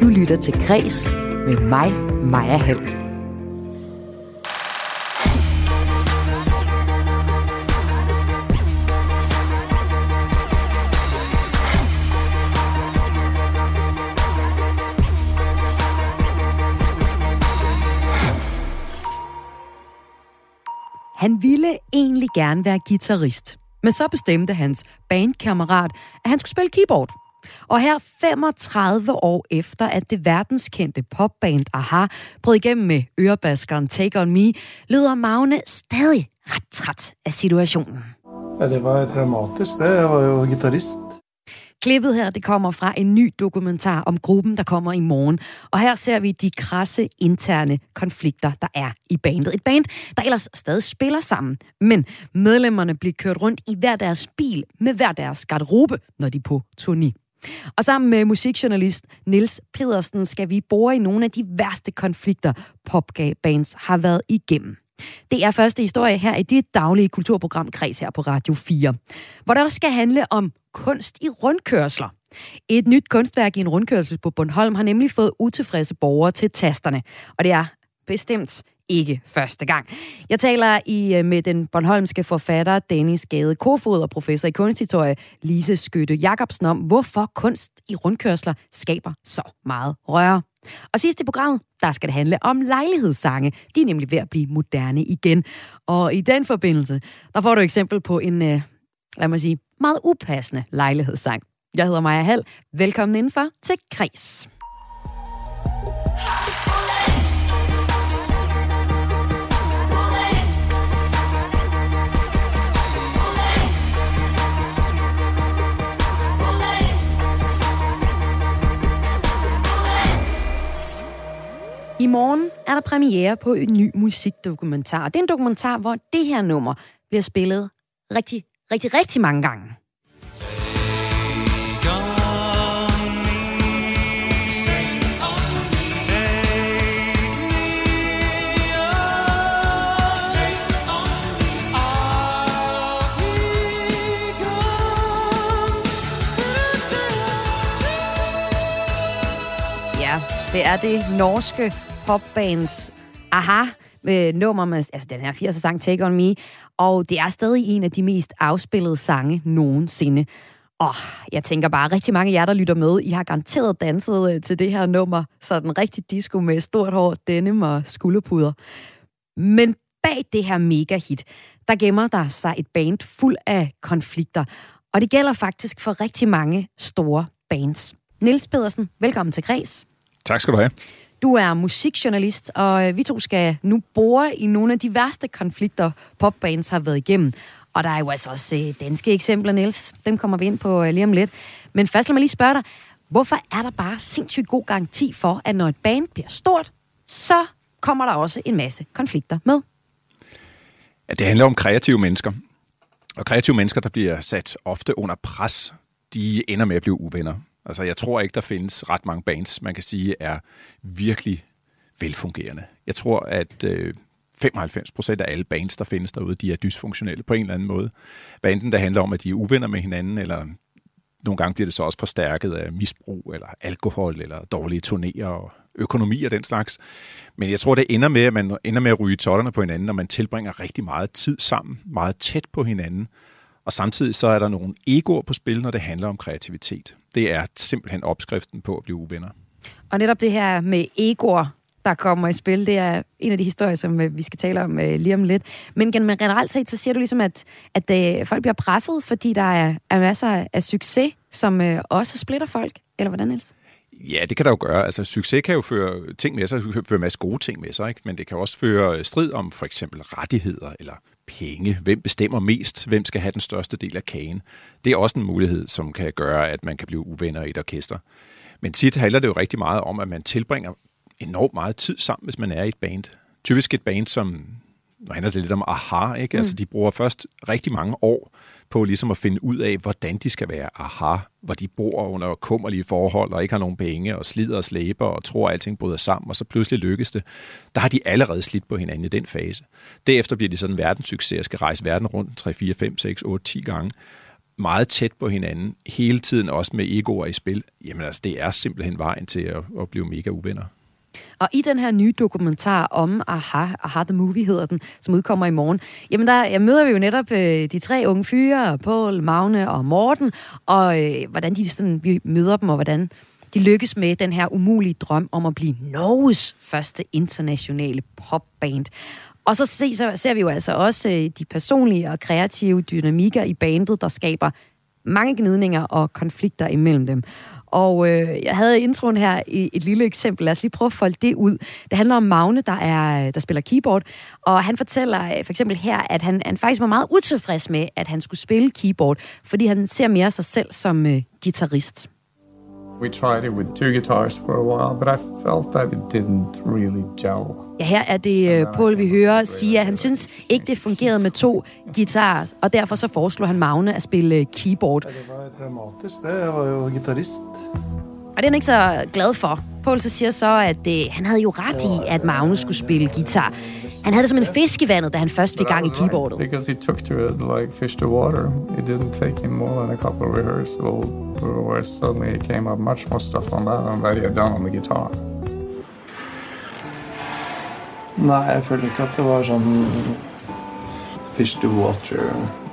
Du lytter til Græs med mig, Maja Hall. Han ville egentlig gerne være guitarist, men så bestemte hans bandkammerat, at han skulle spille keyboard. Og her 35 år efter, at det verdenskendte popband Aha brød igennem med ørebaskeren Take On Me, lyder Magne stadig ret træt af situationen. Ja, det var dramatisk. Det. Jeg var jo guitarist. Klippet her, det kommer fra en ny dokumentar om gruppen, der kommer i morgen. Og her ser vi de krasse interne konflikter, der er i bandet. Et band, der ellers stadig spiller sammen, men medlemmerne bliver kørt rundt i hver deres bil med hver deres garderobe, når de er på turné. Og sammen med musikjournalist Nils Pedersen skal vi bore i nogle af de værste konflikter, popbands har været igennem. Det er første historie her i dit daglige kulturprogram Kreds her på Radio 4, hvor der også skal handle om kunst i rundkørsler. Et nyt kunstværk i en rundkørsel på Bornholm har nemlig fået utilfredse borgere til tasterne, og det er bestemt ikke første gang. Jeg taler i øh, med den Bornholmske forfatter Dennis Gade Kofod og professor i kunsthistorie Lise Skytte Jacobsen om, hvorfor kunst i rundkørsler skaber så meget røre. Og sidst i programmet, der skal det handle om lejlighedssange. De er nemlig ved at blive moderne igen. Og i den forbindelse, der får du et eksempel på en, øh, lad mig sige, meget upassende lejlighedssang. Jeg hedder Maja Hall. Velkommen indenfor til Kris. I morgen er der premiere på en ny musikdokumentar. Det er en dokumentar, hvor det her nummer bliver spillet rigtig, rigtig, rigtig mange gange. Det er det norske popbands Aha med nummer med altså den her 80'er sang Take On Me, og det er stadig en af de mest afspillede sange nogensinde. Og jeg tænker bare, rigtig mange af jer, der lytter med, I har garanteret danset øh, til det her nummer, sådan rigtig disco med stort hår, denim og skulderpuder. Men bag det her mega-hit, der gemmer der sig et band fuld af konflikter. Og det gælder faktisk for rigtig mange store bands. Nils Pedersen, velkommen til Græs. Tak skal du have. Du er musikjournalist, og øh, vi to skal nu bore i nogle af de værste konflikter, popbands har været igennem. Og der er jo altså også øh, danske eksempler, Niels. Dem kommer vi ind på øh, lige om lidt. Men først lad mig lige spørge dig, hvorfor er der bare sindssygt god garanti for, at når et band bliver stort, så kommer der også en masse konflikter med? Ja, det handler om kreative mennesker. Og kreative mennesker, der bliver sat ofte under pres, de ender med at blive uvenner. Altså, jeg tror ikke, der findes ret mange bands, man kan sige, er virkelig velfungerende. Jeg tror, at øh, 95 procent af alle bands, der findes derude, de er dysfunktionelle på en eller anden måde. Hvad enten det handler om, at de er uvenner med hinanden, eller nogle gange bliver det så også forstærket af misbrug, eller alkohol, eller dårlige turnéer og økonomi og den slags. Men jeg tror, det ender med, at man ender med at ryge tollerne på hinanden, når man tilbringer rigtig meget tid sammen, meget tæt på hinanden. Og samtidig så er der nogle egoer på spil, når det handler om kreativitet. Det er simpelthen opskriften på at blive uvenner. Og netop det her med egoer, der kommer i spil, det er en af de historier, som øh, vi skal tale om øh, lige om lidt. Men generelt set, så siger du ligesom, at, at øh, folk bliver presset, fordi der er, er masser af succes, som også splitter folk. Eller hvordan, Niels? Ja, det kan der jo gøre. Altså, succes kan jo føre ting med sig, føre en masse gode ting med sig, ikke? men det kan også føre strid om for eksempel rettigheder eller penge. Hvem bestemmer mest? Hvem skal have den største del af kagen? Det er også en mulighed, som kan gøre, at man kan blive uvenner i et orkester. Men tit handler det jo rigtig meget om, at man tilbringer enormt meget tid sammen, hvis man er i et band. Typisk et band, som nu handler det lidt om aha, ikke? Mm. Altså, de bruger først rigtig mange år på ligesom at finde ud af, hvordan de skal være aha, hvor de bor under kummerlige forhold og ikke har nogen penge og slider og slæber og tror, at alting bryder sammen, og så pludselig lykkes det. Der har de allerede slidt på hinanden i den fase. Derefter bliver de sådan en verdenssucces og skal rejse verden rundt 3, 4, 5, 6, 8, 10 gange. meget tæt på hinanden, hele tiden også med egoer i spil, jamen altså, det er simpelthen vejen til at, at blive mega uvenner. Og i den her nye dokumentar om Aha, Aha The Movie hedder den, som udkommer i morgen, jamen der jeg møder vi jo netop øh, de tre unge fyre, Paul, Magne og Morten, og øh, hvordan de sådan, vi møder dem, og hvordan de lykkes med den her umulige drøm om at blive Norges første internationale popband. Og så se, så ser vi jo altså også øh, de personlige og kreative dynamikker i bandet, der skaber mange gnidninger og konflikter imellem dem. Og øh, jeg havde introen her i et lille eksempel. Lad os lige prøve at folde det ud. Det handler om Magne, der, er, der spiller keyboard, og han fortæller øh, for eksempel her, at han, han faktisk var meget utilfreds med, at han skulle spille keyboard, fordi han ser mere sig selv som øh, guitarist. We tried it with two guitars for a while, but I felt that it didn't really gel. Ja, her er det uh, Paul, vi hører, sige, at han synes ikke, det fungerede med to guitarer, og derfor så foreslår han Magne at spille keyboard. Det var dramatisk, det. Jeg var jo guitarist. Og det er han ikke så glad for. Paul så siger så, at uh, han havde jo ret i, at Magne skulle spille guitar. Han havde det som en fisk i vandet, da han først fik gang i keyboardet. Because he took to it like fish to water. It didn't take him more than a couple of rehearsals where suddenly it came up much more stuff on that than that he had done on the guitar. Nej, jeg følte ikke, at det var sådan fish to water.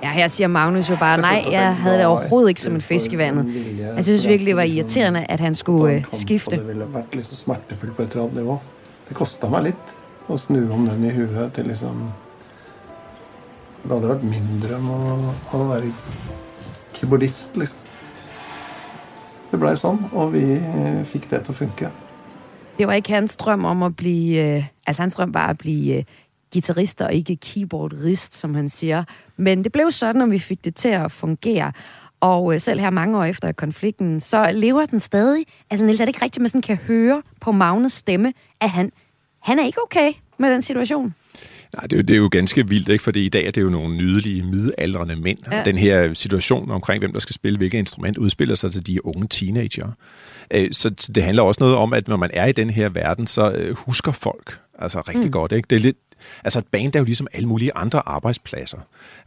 Ja, her siger Magnus jo bare, nej, jeg havde det overhovedet ikke som en fisk i vandet. Jeg synes virkelig, det var irriterende, at han skulle uh, skifte. Det ville vært liksom smertefullt på et eller andet niveau. Det kostet mig lidt at snu om den i huet til liksom... Det hadde vært min drøm å, å være keyboardist, liksom. Det blei sånn, og vi fikk det til å funke. Det var ikke hans drøm om at blive... Eh, altså, hans drøm var at blive øh, guitarist og ikke keyboardist, som han siger. Men det blev sådan, at vi fik det til at fungere. Og eh, selv her mange år efter konflikten, så lever den stadig. Altså, Niels, er det ikke rigtigt, at man sådan kan høre på Magnes stemme, at han, han er ikke okay med den situation? Nej, det er, jo, det er jo ganske vildt, ikke? fordi i dag er det jo nogle nydelige, midaldrende mænd. Ja. Og den her situation omkring, hvem der skal spille hvilket instrument, udspiller sig til de unge teenager. Øh, så det handler også noget om, at når man er i den her verden, så øh, husker folk altså rigtig mm. godt. Ikke? Det er lidt, Altså et band er jo ligesom alle mulige andre arbejdspladser.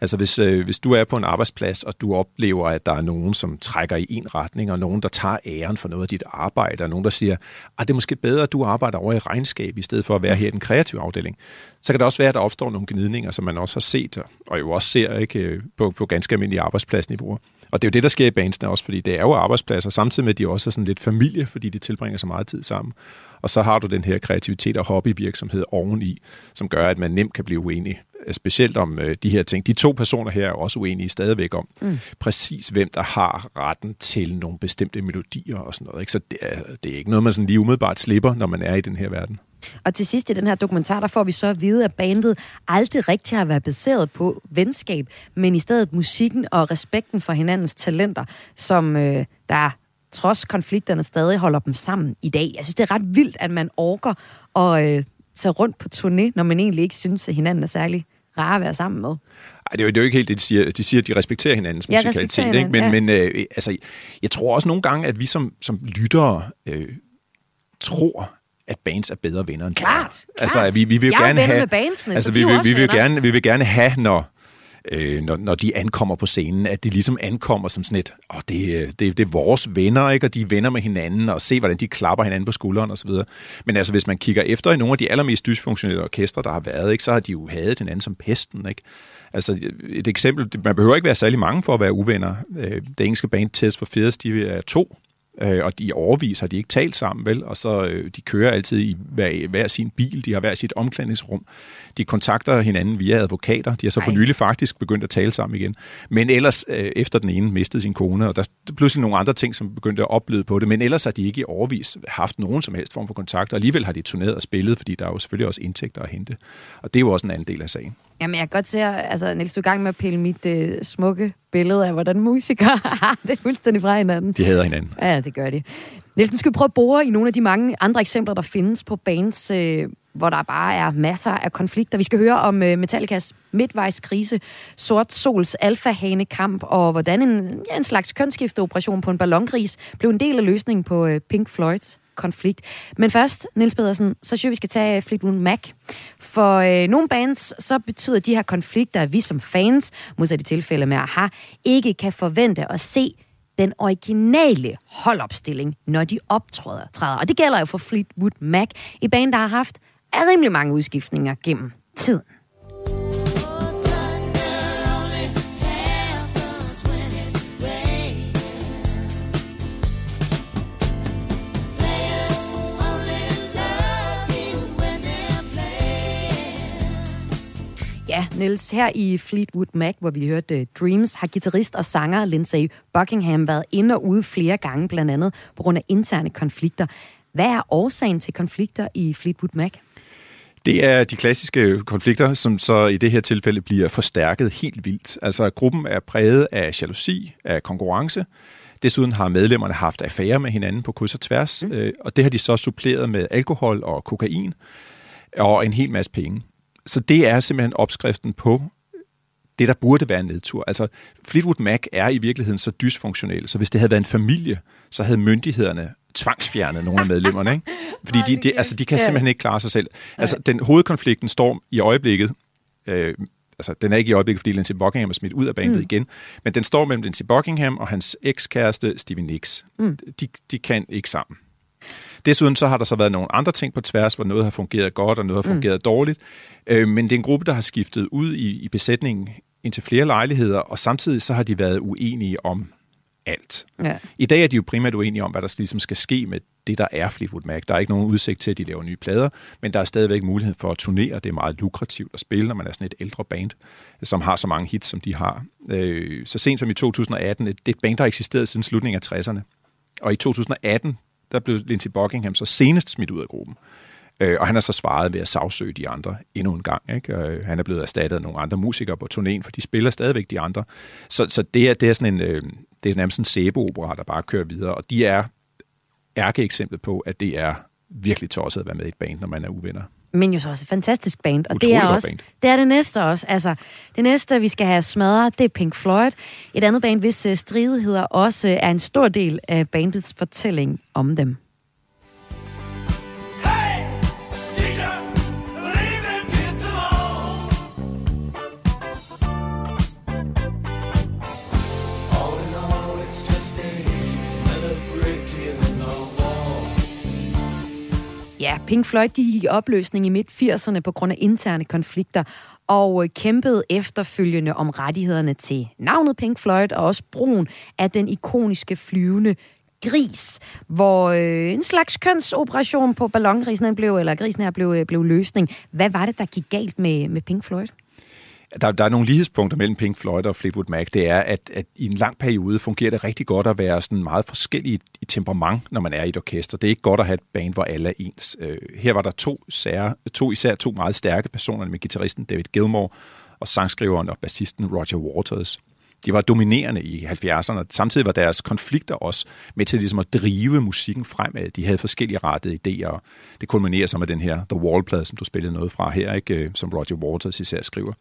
Altså hvis, øh, hvis du er på en arbejdsplads, og du oplever, at der er nogen, som trækker i en retning, og nogen, der tager æren for noget af dit arbejde, og nogen, der siger, at det er måske bedre, at du arbejder over i regnskab, i stedet for at være her i den kreative afdeling, så kan det også være, at der opstår nogle gnidninger, som man også har set, og jo også ser ikke, øh, på, på ganske almindelige arbejdspladsniveauer. Og det er jo det, der sker i bandsene også, fordi det er jo arbejdspladser, samtidig med, at de også er sådan lidt familie, fordi de tilbringer så meget tid sammen. Og så har du den her kreativitet og hobbyvirksomhed oveni, som gør, at man nemt kan blive uenig. Specielt om øh, de her ting. De to personer her er også uenige stadigvæk om mm. præcis, hvem der har retten til nogle bestemte melodier og sådan noget. Ikke? Så det er, det er ikke noget, man sådan lige umiddelbart slipper, når man er i den her verden. Og til sidst i den her dokumentar, der får vi så at vide, at bandet aldrig rigtig har været baseret på venskab, men i stedet musikken og respekten for hinandens talenter, som øh, der trods konflikterne stadig holder dem sammen i dag. Jeg synes, det er ret vildt, at man orker at øh, tage rundt på turné, når man egentlig ikke synes, at hinanden er særlig rar at være sammen med. Ej, det er, jo, det er jo ikke helt det, de siger. De siger, at de respekterer hinandens ja, musikalitet. Hinanden, ikke? Men, ja. men øh, altså, jeg tror også nogle gange, at vi som, som lyttere øh, tror, at bands er bedre venner end Klart, klart. Altså, vi, vi vil jeg gerne have, med bandsene, altså, vi, vi, vi, vil gerne, vi vil gerne have, når, øh, når, når de ankommer på scenen, at de ligesom ankommer som sådan et, åh, det, det, det er vores venner, ikke? og de er venner med hinanden, og se, hvordan de klapper hinanden på skulderen osv. Men altså, hvis man kigger efter i nogle af de allermest dysfunktionelle orkestre, der har været, ikke, så har de jo hadet hinanden som pesten. Ikke? Altså, et eksempel, man behøver ikke være særlig mange for at være uvenner. Øh, det engelske band Test for Fears, de er to, øh, og de overvis har de ikke talt sammen, vel? Og så øh, de kører altid i hver, hver sin bil, de har hver sit omklædningsrum. De kontakter hinanden via advokater. De har så for nylig faktisk begyndt at tale sammen igen. Men ellers, øh, efter den ene mistede sin kone, og der er pludselig nogle andre ting, som begyndte at opleve på det, men ellers har de ikke i overvis haft nogen som helst form for kontakt, og alligevel har de turneret og spillet, fordi der er jo selvfølgelig også indtægter at hente. Og det er jo også en anden del af sagen. Jamen, jeg kan godt se, altså, Niels, du er i gang med at pille mit øh, smukke billede af, hvordan musikere har det fuldstændig fra hinanden. De hader hinanden. Ja, det gør de. Nielsen, skal vi prøve at bore i nogle af de mange andre eksempler, der findes på bands, øh, hvor der bare er masser af konflikter. Vi skal høre om øh, Metallicas midtvejskrise, Sort Sols alfahane-kamp, og hvordan en, ja, en slags kønsskifteoperation på en ballongris blev en del af løsningen på øh, Pink Floyds konflikt. Men først, Nils Pedersen, så synes jeg, vi skal tage Fleetwood Mac. For øh, nogle bands, så betyder de her konflikter, at vi som fans, modsat i tilfælde med AHA, ikke kan forvente at se den originale holdopstilling, når de optræder. Træder. Og det gælder jo for Fleetwood Mac, i band, der har haft rimelig mange udskiftninger gennem tiden. Ja, Niels, her i Fleetwood Mac, hvor vi hørte uh, Dreams, har guitarist og sanger Lindsay Buckingham været inde og ude flere gange, blandt andet på grund af interne konflikter. Hvad er årsagen til konflikter i Fleetwood Mac? Det er de klassiske konflikter, som så i det her tilfælde bliver forstærket helt vildt. Altså gruppen er præget af jalousi, af konkurrence. Desuden har medlemmerne haft affære med hinanden på kryds og tværs, mm. øh, og det har de så suppleret med alkohol og kokain og en hel masse penge. Så det er simpelthen opskriften på det, der burde være en nedtur. Altså, Fleetwood Mac er i virkeligheden så dysfunktionel, så hvis det havde været en familie, så havde myndighederne tvangsfjernet nogle af medlemmerne. Ikke? Fordi de, de, altså, de kan simpelthen ikke klare sig selv. Altså, den hovedkonflikten står i øjeblikket, øh, altså den er ikke i øjeblikket, fordi Lindsey Buckingham er smidt ud af bandet mm. igen, men den står mellem Lindsey Buckingham og hans ekskæreste Stevie Nicks. Mm. De, de kan ikke sammen. Desuden så har der så været nogle andre ting på tværs, hvor noget har fungeret godt, og noget har fungeret mm. dårligt. Øh, men det er en gruppe, der har skiftet ud i, i besætningen indtil flere lejligheder, og samtidig så har de været uenige om alt. Ja. I dag er de jo primært uenige om, hvad der ligesom skal ske med det, der er Fleetwood Mac. Der er ikke nogen udsigt til, at de laver nye plader, men der er stadigvæk mulighed for at turnere. Det er meget lukrativt at spille, når man er sådan et ældre band, som har så mange hits, som de har. Øh, så sent som i 2018, det er et band, der har eksisteret siden slutningen af 60'erne. Og i 2018, der blev Lindsey Buckingham så senest smidt ud af gruppen. Øh, og han har så svaret ved at sagsøge de andre endnu en gang. Ikke? Øh, han er blevet erstattet af nogle andre musikere på turnéen, for de spiller stadigvæk de andre. Så, så det, er, det er sådan en, øh, det er nærmest en sæbeopera, der bare kører videre. Og de er ærkeeksemplet på, at det er virkelig tosset at være med i et band, når man er uvenner. Men jo så også et fantastisk band. Og det er også band. det er det næste også. Altså, det næste, vi skal have smadret, det er Pink Floyd. Et andet band, hvis uh, stridigheder også er en stor del af bandets fortælling om dem. Pink Floyd de gik i opløsning i midt-80'erne på grund af interne konflikter, og øh, kæmpede efterfølgende om rettighederne til navnet Pink Floyd, og også brugen af den ikoniske flyvende gris, hvor øh, en slags kønsoperation på ballongrisen blev, eller grisen her blev, øh, blev løsning. Hvad var det, der gik galt med, med Pink Floyd? Der, der er nogle lighedspunkter mellem Pink Floyd og Fleetwood Mac. Det er, at, at i en lang periode fungerer det rigtig godt at være sådan meget forskellig i temperament, når man er i et orkester. Det er ikke godt at have et band, hvor alle er ens. Øh, her var der to, sær, to især to meget stærke personer med gitarristen David Gilmore og sangskriveren og bassisten Roger Waters de var dominerende i 70'erne. Samtidig var deres konflikter også med til ligesom at drive musikken fremad. De havde forskellige rettede idéer. Det kulminerer så med den her The Wall-plade, som du spillede noget fra her, ikke? Øh, som Roger Waters især skriver.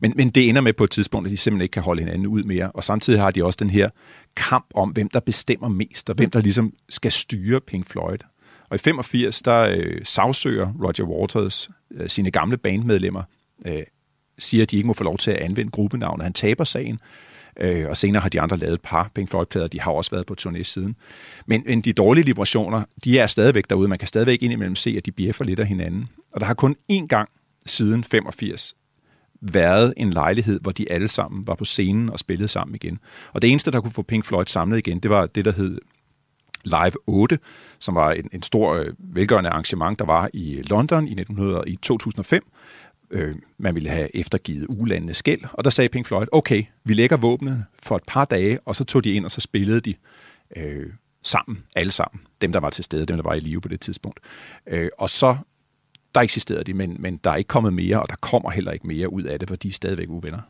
Men, men det ender med på et tidspunkt, at de simpelthen ikke kan holde hinanden ud mere. Og samtidig har de også den her kamp om, hvem der bestemmer mest, og hvem der ligesom skal styre Pink Floyd. Og i 85, der øh, sagsøger Roger Waters øh, sine gamle bandmedlemmer, øh, siger, at de ikke må få lov til at anvende gruppenavnet. Han taber sagen, Øh, og senere har de andre lavet et par Pink Floyd-plader, de har også været på turné siden. Men, men de dårlige vibrationer, de er stadigvæk derude. Man kan stadigvæk indimellem se, at de bjeffer lidt af hinanden. Og der har kun én gang siden 85 været en lejlighed, hvor de alle sammen var på scenen og spillede sammen igen. Og det eneste, der kunne få Pink Floyd samlet igen, det var det, der hed Live 8, som var en, en stor øh, velgørende arrangement, der var i London i, 1900, øh, i 2005, øh, man ville have eftergivet ulandene skæld. Og der sagde Pink Floyd, okay, vi lægger våbnet for et par dage, og så tog de ind, og så spillede de øh, sammen, alle sammen. Dem, der var til stede, dem, der var i live på det tidspunkt. Øh, og så, der eksisterede de, men, men der er ikke kommet mere, og der kommer heller ikke mere ud af det, for de er stadigvæk uvenner.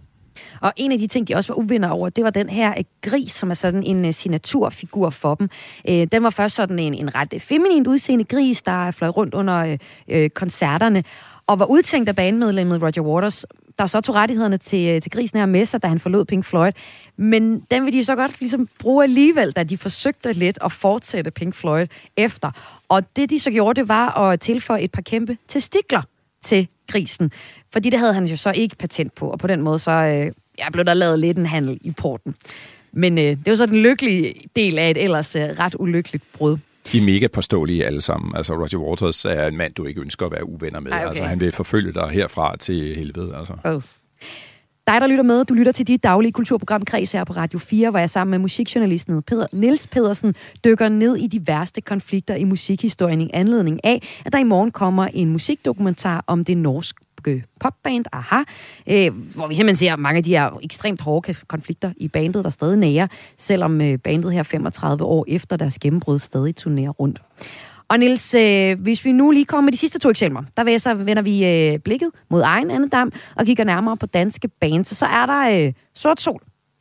Og en af de ting, de også var uvinder over, det var den her øh, gris, som er sådan en øh, signaturfigur for dem. Øh, den var først sådan en, en ret feminint udseende gris, der fløj rundt under øh, koncerterne og var udtænkt af bandmedlemmet Roger Waters, der så tog rettighederne til, øh, til grisen her med sig, da han forlod Pink Floyd. Men den vil de så godt ligesom bruge alligevel, da de forsøgte lidt at fortsætte Pink Floyd efter. Og det, de så gjorde, det var at tilføje et par kæmpe testikler til grisen. Fordi det havde han jo så ikke patent på, og på den måde så øh, ja, blev der lavet lidt en handel i porten. Men øh, det var så den lykkelige del af et ellers øh, ret ulykkeligt brud. De er mega påståelige alle sammen. Altså, Roger Waters er en mand, du ikke ønsker at være uvenner med. Ej, okay. Altså, han vil forfølge dig herfra til helvede. Altså. Oh. Dig, der lytter med, du lytter til dit daglige kulturprogram Kreds her på Radio 4, hvor jeg sammen med musikjournalisten Peter, Niels Pedersen dykker ned i de værste konflikter i musikhistorien i anledning af, at der i morgen kommer en musikdokumentar om det norsk popband, aha, øh, hvor vi simpelthen ser mange af de her ekstremt hårde konflikter i bandet, der stadig nærer, selvom øh, bandet her 35 år efter deres gennembrud stadig turnerer rundt. Og Nils, øh, hvis vi nu lige kommer med de sidste to eksempler, der vil så vender vi øh, blikket mod egen andedam og kigger nærmere på danske bands. Så, så er der øh, Sort Sol.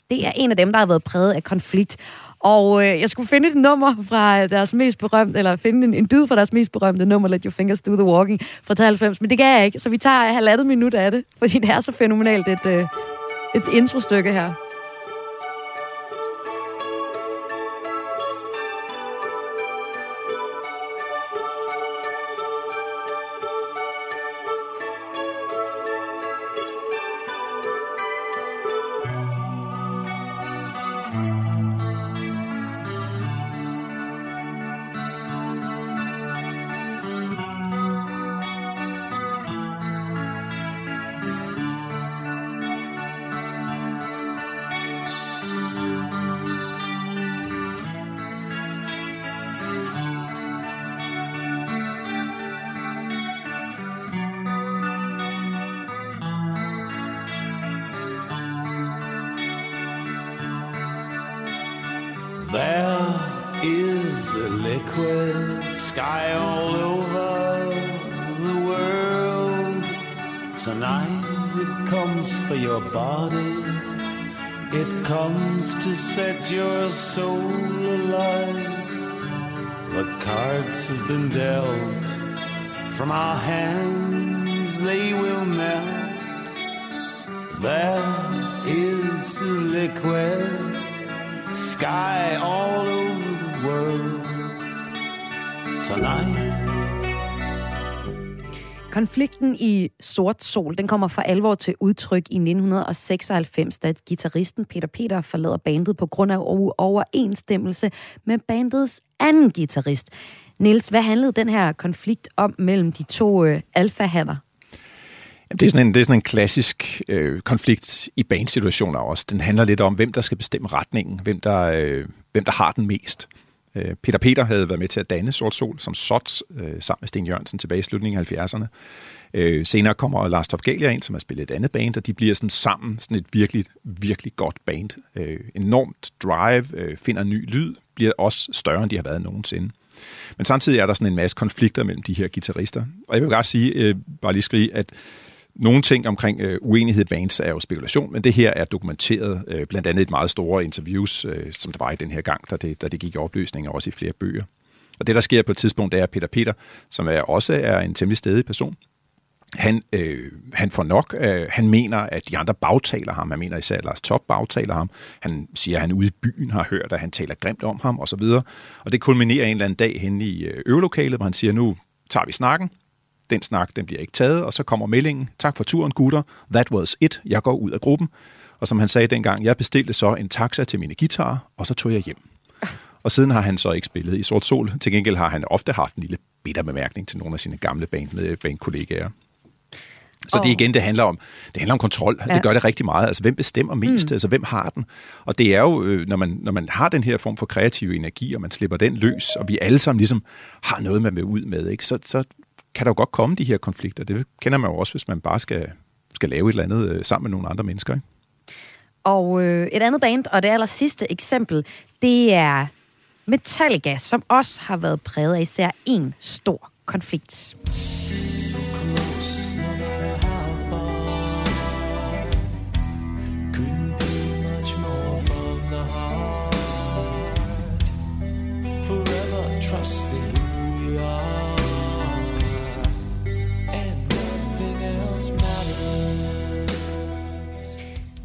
Det er en af dem, der har været præget af konflikt. Og øh, jeg skulle finde et nummer fra deres mest berømte, eller finde en, en dyd fra deres mest berømte nummer, Let Your Fingers Do The Walking fra 93, men det kan jeg ikke, så vi tager halvandet minut af det, fordi det er så fænomenalt et, øh, et introstykke her. Request. Sky all over the world tonight. Konflikten i Sort Sol, den kommer for alvor til udtryk i 1996, da gitarristen Peter Peter forlader bandet på grund af overensstemmelse med bandets anden guitarist. Niels, hvad handlede den her konflikt om mellem de to øh, det er sådan en, det er sådan en klassisk øh, konflikt i banesituationer også. Den handler lidt om, hvem der skal bestemme retningen, hvem der, øh, hvem der har den mest. Øh, Peter Peter havde været med til at danne Sort Sol som SOT øh, sammen med Sten Jørgensen tilbage i slutningen af 70'erne. Øh, senere kommer Lars Topgalia ind, som har spillet et andet band, og de bliver sådan sammen sådan et virkelig, virkelig godt band. Øh, enormt drive, øh, finder ny lyd, bliver også større, end de har været nogensinde. Men samtidig er der sådan en masse konflikter mellem de her guitarister. Og jeg vil bare sige, øh, bare lige skrive, at nogle ting omkring øh, uenighed i bands er jo spekulation, men det her er dokumenteret, øh, blandt andet et meget store interviews, øh, som der var i den her gang, da det, da det gik i opløsning, og også i flere bøger. Og det, der sker på et tidspunkt, det er, at Peter Peter, som er, også er en temmelig stedig person, han, øh, han får nok. Øh, han mener, at de andre bagtaler ham. Han mener især, at Lars Top bagtaler ham. Han siger, at han ude i byen har hørt, at han taler grimt om ham osv. Og det kulminerer en eller anden dag hen i øh, øvelokalet, hvor han siger, nu tager vi snakken den snak, den bliver ikke taget, og så kommer meldingen, tak for turen gutter, that was it, jeg går ud af gruppen. Og som han sagde dengang, jeg bestilte så en taxa til mine guitarer, og så tog jeg hjem. Og siden har han så ikke spillet i Sort Sol. Til gengæld har han ofte haft en lille bitter bemærkning til nogle af sine gamle band med bandkollegaer. Så oh. det igen, det handler om, det handler om kontrol. Ja. Det gør det rigtig meget. Altså, hvem bestemmer mest? Mm. Altså, hvem har den? Og det er jo, øh, når man, når man har den her form for kreativ energi, og man slipper den løs, og vi alle sammen ligesom har noget, man vil ud med, ikke? Så, så kan der jo godt komme de her konflikter. Det kender man jo også, hvis man bare skal, skal lave et eller andet øh, sammen med nogle andre mennesker. Ikke? Og øh, et andet band, og det aller sidste eksempel, det er Metallica, som også har været præget af især en stor konflikt.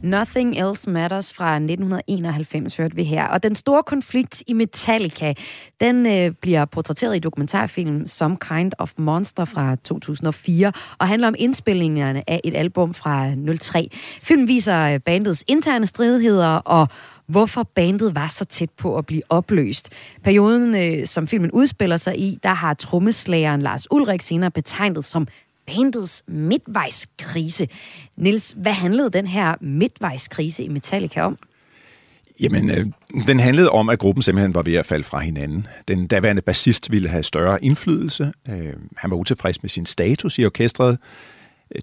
Nothing Else Matters fra 1991 hørte vi her. Og den store konflikt i Metallica, den øh, bliver portrætteret i dokumentarfilmen Some Kind of Monster fra 2004, og handler om indspillingerne af et album fra 03. Filmen viser øh, bandets interne stridigheder og hvorfor bandet var så tæt på at blive opløst. Perioden, øh, som filmen udspiller sig i, der har trommeslageren Lars Ulrik senere betegnet som bandets midtvejskrise. Nils, hvad handlede den her midtvejskrise i Metallica om? Jamen, øh, den handlede om, at gruppen simpelthen var ved at falde fra hinanden. Den daværende bassist ville have større indflydelse. Øh, han var utilfreds med sin status i orkestret.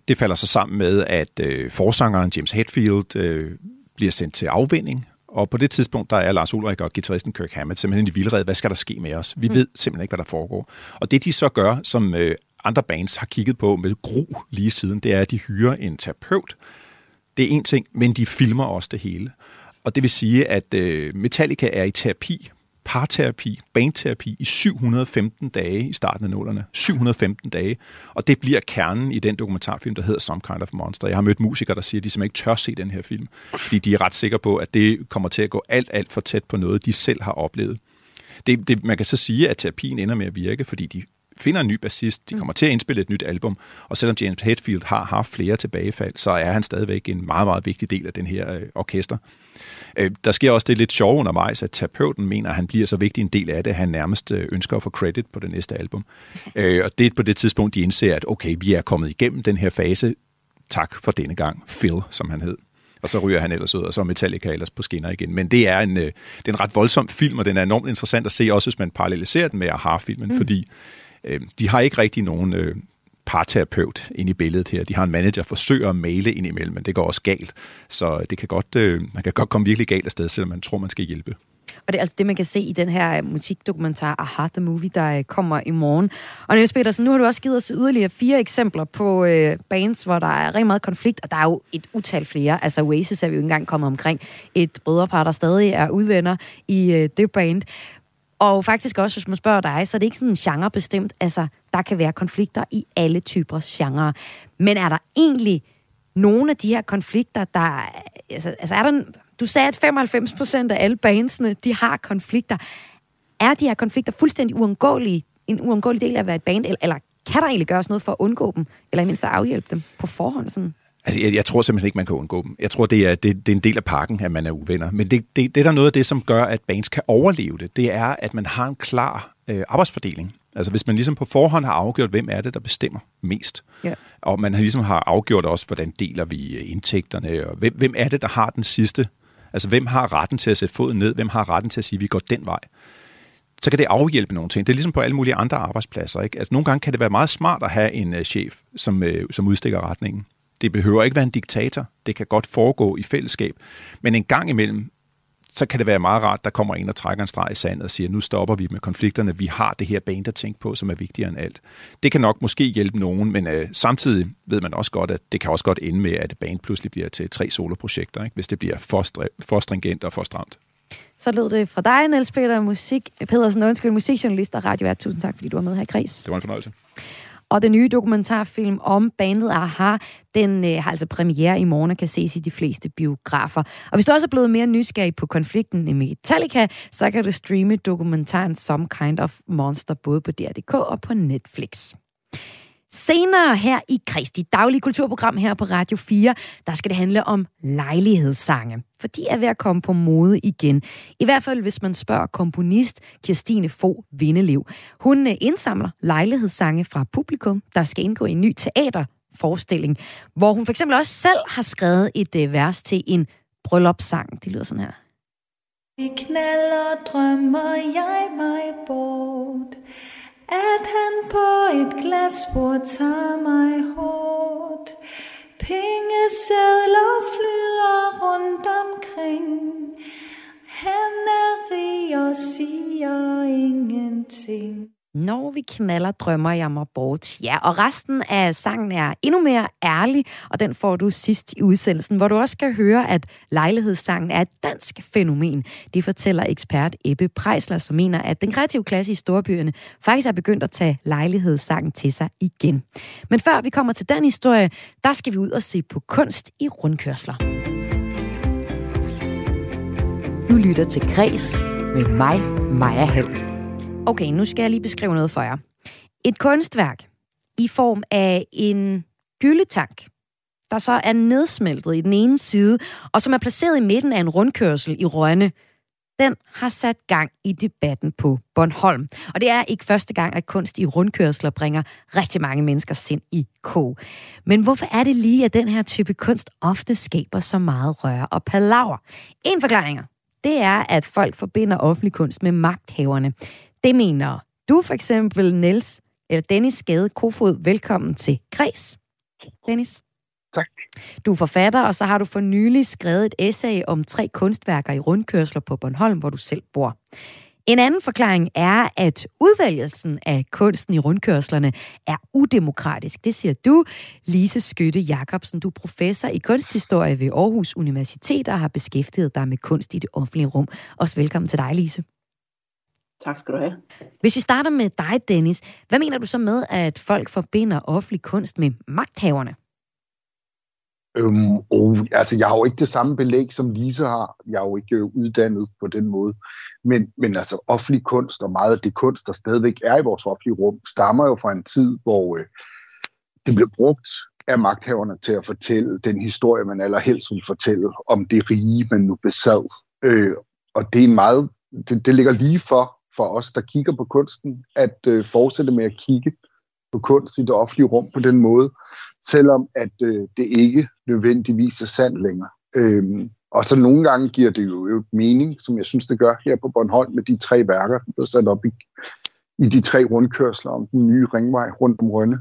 Det falder så sammen med, at øh, forsangeren James Hetfield øh, bliver sendt til afvinding. Og på det tidspunkt, der er Lars Ulrik og guitaristen Kirk Hammett simpelthen i vildred. Hvad skal der ske med os? Vi mm. ved simpelthen ikke, hvad der foregår. Og det de så gør, som øh, andre bands har kigget på med gru lige siden, det er, at de hyrer en terapeut. Det er en ting, men de filmer også det hele. Og det vil sige, at øh, Metallica er i terapi, parterapi, bandterapi i 715 dage i starten af nullerne. 715 dage. Og det bliver kernen i den dokumentarfilm, der hedder Some Kind of Monster. Jeg har mødt musikere, der siger, at de simpelthen ikke tør se den her film, fordi de er ret sikre på, at det kommer til at gå alt, alt for tæt på noget, de selv har oplevet. Det, det, man kan så sige, at terapien ender med at virke, fordi de finder en ny bassist, de kommer til at indspille et nyt album, og selvom James Hetfield har haft flere tilbagefald, så er han stadigvæk en meget, meget vigtig del af den her øh, orkester. Øh, der sker også det lidt sjove undervejs, at terapeuten mener, at han bliver så vigtig en del af det, at han nærmest øh, ønsker at få credit på det næste album. Øh, og det er på det tidspunkt, de indser, at okay, vi er kommet igennem den her fase. Tak for denne gang. Phil, som han hed og så ryger han ellers ud, og så Metallica ellers på skinner igen. Men det er en, det er en ret voldsom film, og den er enormt interessant at se, også hvis man paralleliserer den med Aha-filmen, mm. fordi øh, de har ikke rigtig nogen øh, parterapeut ind i billedet her. De har en manager, forsøger at male ind imellem, men det går også galt. Så øh, det kan godt, øh, man kan godt komme virkelig galt afsted, selvom man tror, man skal hjælpe. Og det er altså det, man kan se i den her øh, musikdokumentar Aha, The Movie, der øh, kommer i morgen. Og Niels Petersen, nu har du også givet os yderligere fire eksempler på øh, bands, hvor der er rigtig meget konflikt, og der er jo et utal flere. Altså Oasis er vi jo engang kommet omkring. Et brødrepar, der stadig er udvenner i øh, det band. Og faktisk også, hvis man spørger dig, så er det ikke sådan genrebestemt. Altså, der kan være konflikter i alle typer genre. Men er der egentlig nogle af de her konflikter, der... Altså, altså er der... Du sagde, at 95 procent af alle bandsene, de har konflikter. Er de her konflikter fuldstændig uundgåelige, en uundgåelig del af at være et band, eller, eller kan der egentlig gøres noget for at undgå dem, eller i mindst at afhjælpe dem på forhånd? Sådan? Altså, jeg, jeg tror simpelthen ikke, man kan undgå dem. Jeg tror, det er, det, det er en del af pakken, at man er uvenner. Men det, det, det er der noget af det, som gør, at bands kan overleve det. Det er, at man har en klar øh, arbejdsfordeling. Altså hvis man ligesom på forhånd har afgjort, hvem er det, der bestemmer mest. Ja. Og man har ligesom har afgjort også, hvordan deler vi øh, indtægterne, og hvem, hvem er det, der har den sidste. Altså hvem har retten til at sætte foden ned, hvem har retten til at sige, at vi går den vej så kan det afhjælpe nogle ting. Det er ligesom på alle mulige andre arbejdspladser. Ikke? Altså, nogle gange kan det være meget smart at have en uh, chef, som, uh, som udstikker retningen. Det behøver ikke være en diktator. Det kan godt foregå i fællesskab. Men en gang imellem, så kan det være meget rart, der kommer en og trækker en streg i sandet og siger, nu stopper vi med konflikterne. Vi har det her band at tænke på, som er vigtigere end alt. Det kan nok måske hjælpe nogen, men øh, samtidig ved man også godt, at det kan også godt ende med, at band pludselig bliver til tre soloprojekter, ikke? hvis det bliver for, for stringent og for stramt. Så lød det fra dig, Niels Peter, musik, Pedersen, undskyld, musikjournalist og radiovært. Tusind tak, fordi du var med her i Kreds. Det var en fornøjelse. Og den nye dokumentarfilm om bandet Aha, den øh, har altså premiere i morgen og kan ses i de fleste biografer. Og hvis du også er blevet mere nysgerrig på konflikten i Metallica, så kan du streame dokumentaren Some Kind of Monster både på DR.dk og på Netflix. Senere her i Kristi daglige kulturprogram her på Radio 4, der skal det handle om lejlighedssange. For de er ved at komme på mode igen. I hvert fald, hvis man spørger komponist Kirstine Fo Vindelev. Hun øh, indsamler lejlighedssange fra publikum, der skal indgå i en ny teaterforestilling, hvor hun for eksempel også selv har skrevet et øh, vers til en bryllupssang. Det lyder sådan her. Vi knaller, drømmer jeg mig bort at han på et glasbord tager mig hårdt. Pengesedler flyder rundt omkring. Han er rig og siger ingenting. Når vi knaller, drømmer jeg mig bort. Ja, og resten af sangen er endnu mere ærlig, og den får du sidst i udsendelsen, hvor du også skal høre, at lejlighedssangen er et dansk fænomen. Det fortæller ekspert Ebbe Prejsler, som mener, at den kreative klasse i storbyerne faktisk er begyndt at tage lejlighedssangen til sig igen. Men før vi kommer til den historie, der skal vi ud og se på kunst i rundkørsler. Du lytter til Græs med mig, Maja Hall. Okay, nu skal jeg lige beskrive noget for jer. Et kunstværk i form af en gyldetank, der så er nedsmeltet i den ene side, og som er placeret i midten af en rundkørsel i Rønne, den har sat gang i debatten på Bornholm. Og det er ikke første gang, at kunst i rundkørsler bringer rigtig mange mennesker sind i kog. Men hvorfor er det lige, at den her type kunst ofte skaber så meget røre og palaver? En forklaring det er, at folk forbinder offentlig kunst med magthaverne. Det mener du for eksempel, Niels, eller Dennis Skade Kofod. Velkommen til Græs. Dennis. Tak. Du er forfatter, og så har du for nylig skrevet et essay om tre kunstværker i rundkørsler på Bornholm, hvor du selv bor. En anden forklaring er, at udvælgelsen af kunsten i rundkørslerne er udemokratisk. Det siger du, Lise Skytte Jacobsen. Du er professor i kunsthistorie ved Aarhus Universitet og har beskæftiget dig med kunst i det offentlige rum. Også velkommen til dig, Lise. Tak skal du have. Hvis vi starter med dig, Dennis, hvad mener du så med, at folk forbinder offentlig kunst med magthaverne? Øhm, og, altså, jeg har jo ikke det samme belæg, som Lise har. Jeg er jo ikke øh, uddannet på den måde. Men, men altså, offentlig kunst og meget af det kunst, der stadigvæk er i vores offentlige rum, stammer jo fra en tid, hvor øh, det blev brugt af magthaverne til at fortælle den historie, man allerhelst vil fortælle om det rige, man nu besad. Øh, og det er meget, det, det ligger lige for, for os, der kigger på kunsten, at øh, fortsætte med at kigge på kunst i det offentlige rum på den måde, selvom at øh, det ikke nødvendigvis er sandt længere. Øhm, og så nogle gange giver det jo, jo mening, som jeg synes, det gør her på Bornholm med de tre værker, der er sat op i, i de tre rundkørsler om den nye ringvej rundt om Rønne.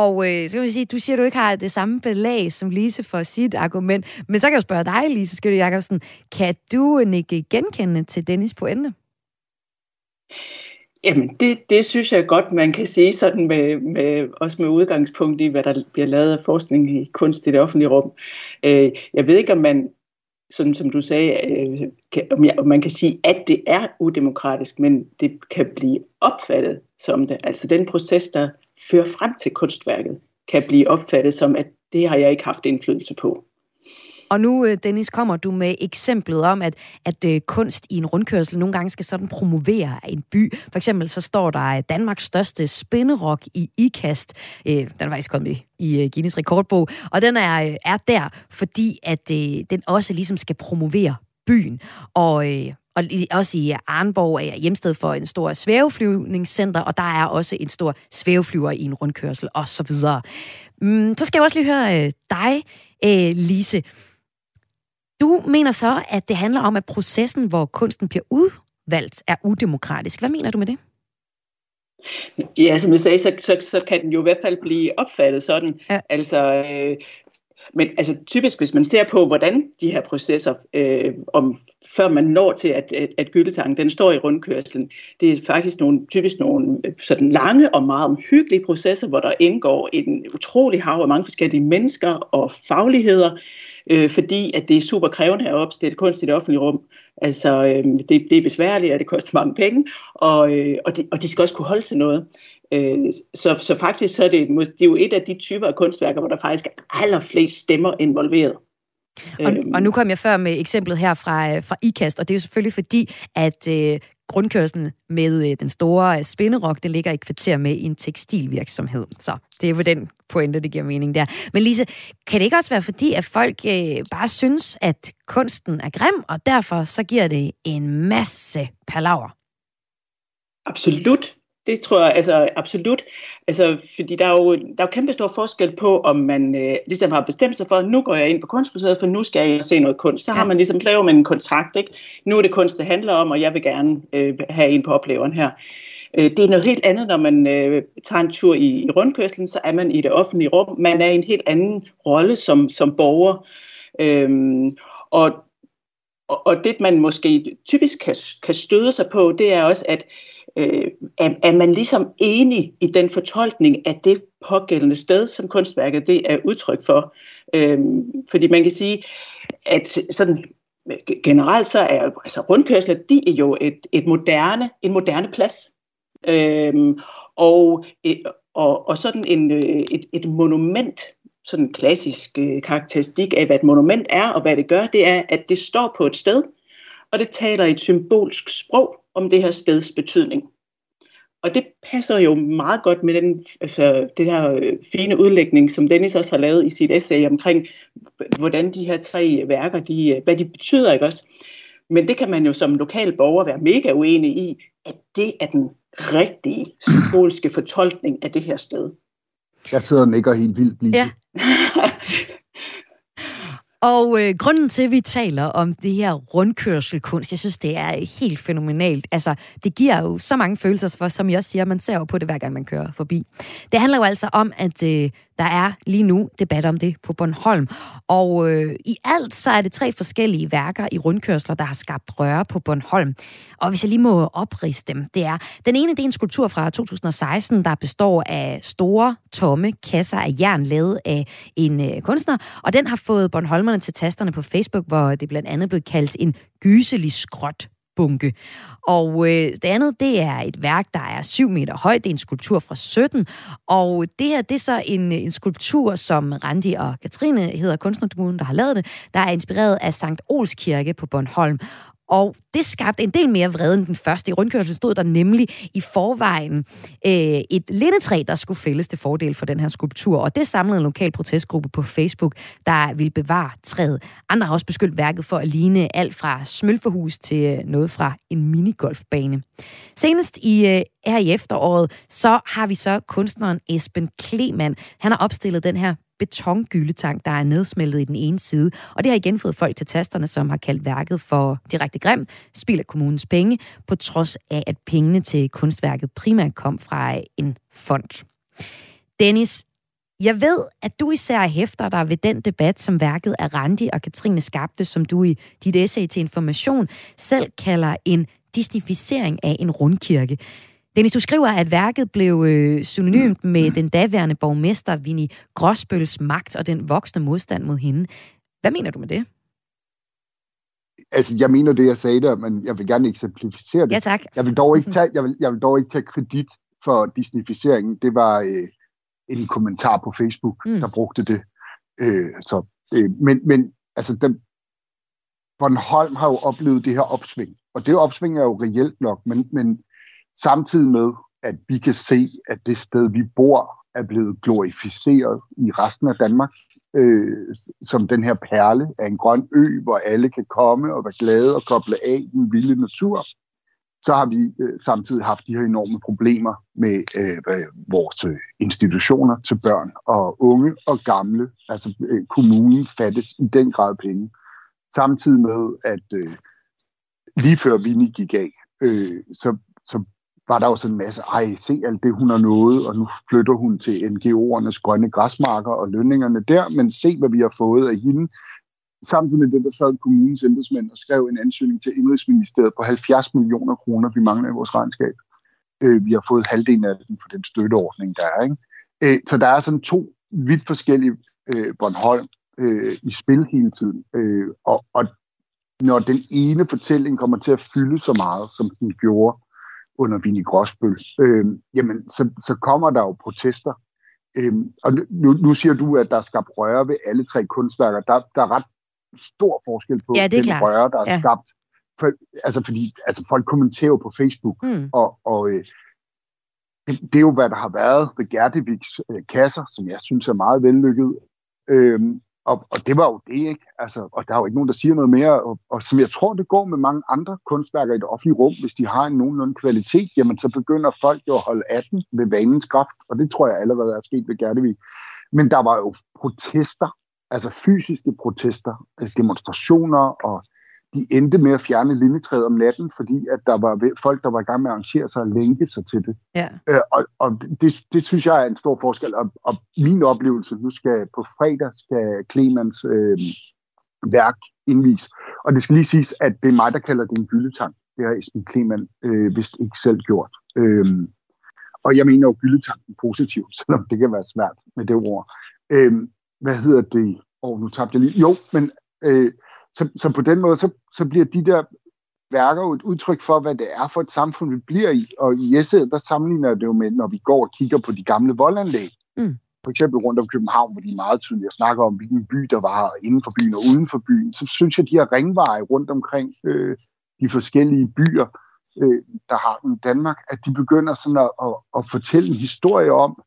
Og øh, så kan man sige, du siger, at du ikke har det samme belag som Lise for sit argument. Men så kan jeg spørge dig, Lise Skytte Jacobsen. Kan du øh, ikke genkende til Dennis pointe? Jamen, det, det synes jeg godt, man kan sige sådan med, med, også med udgangspunkt i, hvad der bliver lavet af forskning i kunst i det offentlige rum. Øh, jeg ved ikke, om man, sådan som du sagde, øh, kan, om, jeg, om man kan sige, at det er udemokratisk, men det kan blive opfattet som det. Altså den proces, der fører frem til kunstværket, kan blive opfattet som, at det har jeg ikke haft indflydelse på. Og nu, øh, Dennis, kommer du med eksemplet om, at, at øh, kunst i en rundkørsel nogle gange skal sådan promovere en by. For eksempel så står der øh, Danmarks største spinderok i IKAST. Den er faktisk kommet i Guinness rekordbog. Og den er, er der, fordi at den også ligesom skal promovere byen. Og, og også i Arnborg er hjemsted for en stor svæveflyvningscenter, og der er også en stor svæveflyver i en rundkørsel, og så videre. Mm, så skal jeg også lige høre dig, Lise. Du mener så, at det handler om, at processen, hvor kunsten bliver udvalgt, er udemokratisk. Hvad mener du med det? Ja, som jeg sagde, så, så, så kan den jo i hvert fald blive opfattet sådan. Ja. Altså, øh, men altså, typisk, hvis man ser på, hvordan de her processer, øh, om, før man når til, at, at, at gyldetangen den står i rundkørslen, det er faktisk nogle, typisk nogle øh, sådan lange og meget omhyggelige processer, hvor der indgår en utrolig hav af mange forskellige mennesker og fagligheder, øh, fordi at det er super krævende at opstille kunst i det offentlige rum. Altså, øh, det, det er besværligt, og det koster mange penge, og, øh, og, de, og de skal også kunne holde til noget. Øh, så, så faktisk så er det, det er jo et af de typer af kunstværker, hvor der faktisk er allerflest stemmer involveret. Og, og nu kom jeg før med eksemplet her fra, øh, fra IKAST, og det er jo selvfølgelig fordi, at øh, grundkørslen med øh, den store spinderok, det ligger i kvarter med en tekstilvirksomhed. Så det er jo den pointe, det giver mening der. Men Lise, kan det ikke også være fordi, at folk øh, bare synes, at kunsten er grim, og derfor så giver det en masse palaver? Absolut. Det tror jeg altså absolut. Altså, fordi der er jo, der er jo kæmpe stor forskel på, om man øh, ligesom har bestemt sig for, at nu går jeg ind på kunstmuseet, for nu skal jeg se noget kunst. Så har man ligesom lavet med en kontrakt, ikke? Nu er det kunst, det handler om, og jeg vil gerne øh, have en på opleveren her. Øh, det er noget helt andet, når man øh, tager en tur i, i rundkørslen, så er man i det offentlige rum. Man er i en helt anden rolle som, som borger. Øhm, og, og, og det, man måske typisk kan, kan støde sig på, det er også, at øh, er, er man ligesom enig i den fortolkning af det pågældende sted, som kunstværket det er udtryk for. Øh, fordi man kan sige, at sådan generelt så er altså rundkørsler, de er jo et, et moderne, en moderne plads. Øhm, og, øh, og, og sådan en, øh, et, et monument sådan klassisk øh, karakteristik af, hvad et monument er og hvad det gør, det er, at det står på et sted, og det taler et symbolsk sprog om det her steds betydning. Og det passer jo meget godt med den, altså, det her øh, fine udlægning, som Dennis også har lavet i sit essay omkring, hvordan de her tre værker, de, hvad de betyder, ikke også? Men det kan man jo som lokal borger være mega uenig i, at det er den rigtige symbolske fortolkning af det her sted. Jeg sidder og nikker helt vildt lige. Ja. Og øh, grunden til, at vi taler om det her rundkørselkunst, jeg synes, det er helt fænomenalt. Altså, det giver jo så mange følelser for, som jeg også siger, man ser jo på det, hver gang man kører forbi. Det handler jo altså om, at øh, der er lige nu debat om det på Bornholm. Og øh, i alt så er det tre forskellige værker i rundkørsler, der har skabt røre på Bornholm. Og hvis jeg lige må opriste dem, det er... Den ene, det er en skulptur fra 2016, der består af store, tomme kasser af jern, lavet af en øh, kunstner. Og den har fået Bornholmerne til tasterne på Facebook, hvor det blandt andet blev kaldt en gyselig skråt bunke. Og øh, det andet, det er et værk, der er 7 meter højt. Det er en skulptur fra 17. Og det her, det er så en, øh, en skulptur, som Randi og Katrine hedder kunstnerkommunen, der har lavet det, der er inspireret af Sankt Ols Kirke på Bornholm. Og det skabte en del mere vrede end den første. I rundkørslen stod der nemlig i forvejen øh, et lindetræ, der skulle fældes til fordel for den her skulptur. Og det samlede en lokal protestgruppe på Facebook, der ville bevare træet. Andre har også beskyldt værket for at ligne alt fra smølferhus til øh, noget fra en minigolfbane. Senest i øh, her i efteråret, så har vi så kunstneren Esben Klemann. Han har opstillet den her betongyldetank, der er nedsmeltet i den ene side. Og det har igen fået folk til tasterne, som har kaldt værket for direkte grimt, spild af kommunens penge, på trods af, at pengene til kunstværket primært kom fra en fond. Dennis, jeg ved, at du især hæfter dig ved den debat, som værket af Randi og Katrine skabte, som du i dit essay til information selv kalder en distificering af en rundkirke. Dennis, du skriver, at værket blev øh, synonymt med den daværende borgmester Vinnie Gråsbøls magt og den voksne modstand mod hende. Hvad mener du med det? Altså, jeg mener det, jeg sagde der, men jeg vil gerne eksemplificere det. Ja, tak. Jeg vil dog ikke tage, jeg vil, jeg vil dog ikke tage kredit for disnificeringen. Det var øh, en kommentar på Facebook, mm. der brugte det. Øh, så, øh, men, men altså, den, Bornholm har jo oplevet det her opsving, og det opsving er jo reelt nok, men, men samtidig med, at vi kan se, at det sted, vi bor, er blevet glorificeret i resten af Danmark, øh, som den her perle af en grøn ø, hvor alle kan komme og være glade og koble af den vilde natur, så har vi øh, samtidig haft de her enorme problemer med øh, vores øh, institutioner til børn og unge og gamle. Altså øh, kommunen fattes i den grad penge. Samtidig med, at øh, lige før Vinnie gik af, øh, så, så var der jo sådan en masse, ej, se alt det, hun har nået, og nu flytter hun til NGO'ernes grønne græsmarker og lønningerne der, men se, hvad vi har fået af hende. Samtidig med det, der sad kommunens embedsmænd og skrev en ansøgning til Indrigsministeriet på 70 millioner kroner, vi mangler i vores regnskab. Øh, vi har fået halvdelen af den for den støtteordning, der er. Ikke? Øh, så der er sådan to vidt forskellige øh, Bornholm øh, i spil hele tiden. Øh, og, og når den ene fortælling kommer til at fylde så meget, som den gjorde under Vinnie Gråsbøl, øh, jamen så, så kommer der jo protester. Øh, og nu, nu siger du, at der er skabt røre ved alle tre kunstværker. Der, der er ret stor forskel på ja, den klart. røre, der er ja. skabt. For, altså fordi altså folk kommenterer på Facebook, mm. og, og øh, det, det er jo, hvad der har været ved Gerteviks øh, kasser, som jeg synes er meget vellykket. Øhm, og, og det var jo det, ikke? Altså, og der er jo ikke nogen, der siger noget mere. Og, og som jeg tror, det går med mange andre kunstværker i det offentlige rum, hvis de har en nogenlunde kvalitet, jamen så begynder folk jo at holde af den ved vanens kraft. Og det tror jeg allerede er sket ved Gertevik. Men der var jo protester, altså fysiske protester, altså demonstrationer, og de endte med at fjerne lindetræet om natten, fordi at der var folk, der var i gang med at arrangere sig og lænke sig til det. Ja. Øh, og og det, det synes jeg er en stor forskel. Og, og min oplevelse, nu skal på fredag skal Clemens øh, værk indvise. Og det skal lige siges, at det er mig, der kalder det en gyldetank. Det har Esben Kleman øh, vist ikke selv gjort. Øh, og jeg mener jo gyldetanken positivt, selvom det kan være svært med det ord. Øh, hvad hedder det? Åh, oh, nu tabte jeg lige. Jo, men... Øh, så, så på den måde, så, så bliver de der værker jo et udtryk for, hvad det er for et samfund, vi bliver i. Og i essayet, der sammenligner det jo med, når vi går og kigger på de gamle voldanlæg. Mm. for eksempel rundt om København, hvor de er meget tydelige at snakke om, hvilken by der var inden for byen og uden for byen, så synes jeg, at de her ringveje rundt omkring øh, de forskellige byer, øh, der har den i Danmark, at de begynder sådan at, at, at fortælle en historie om,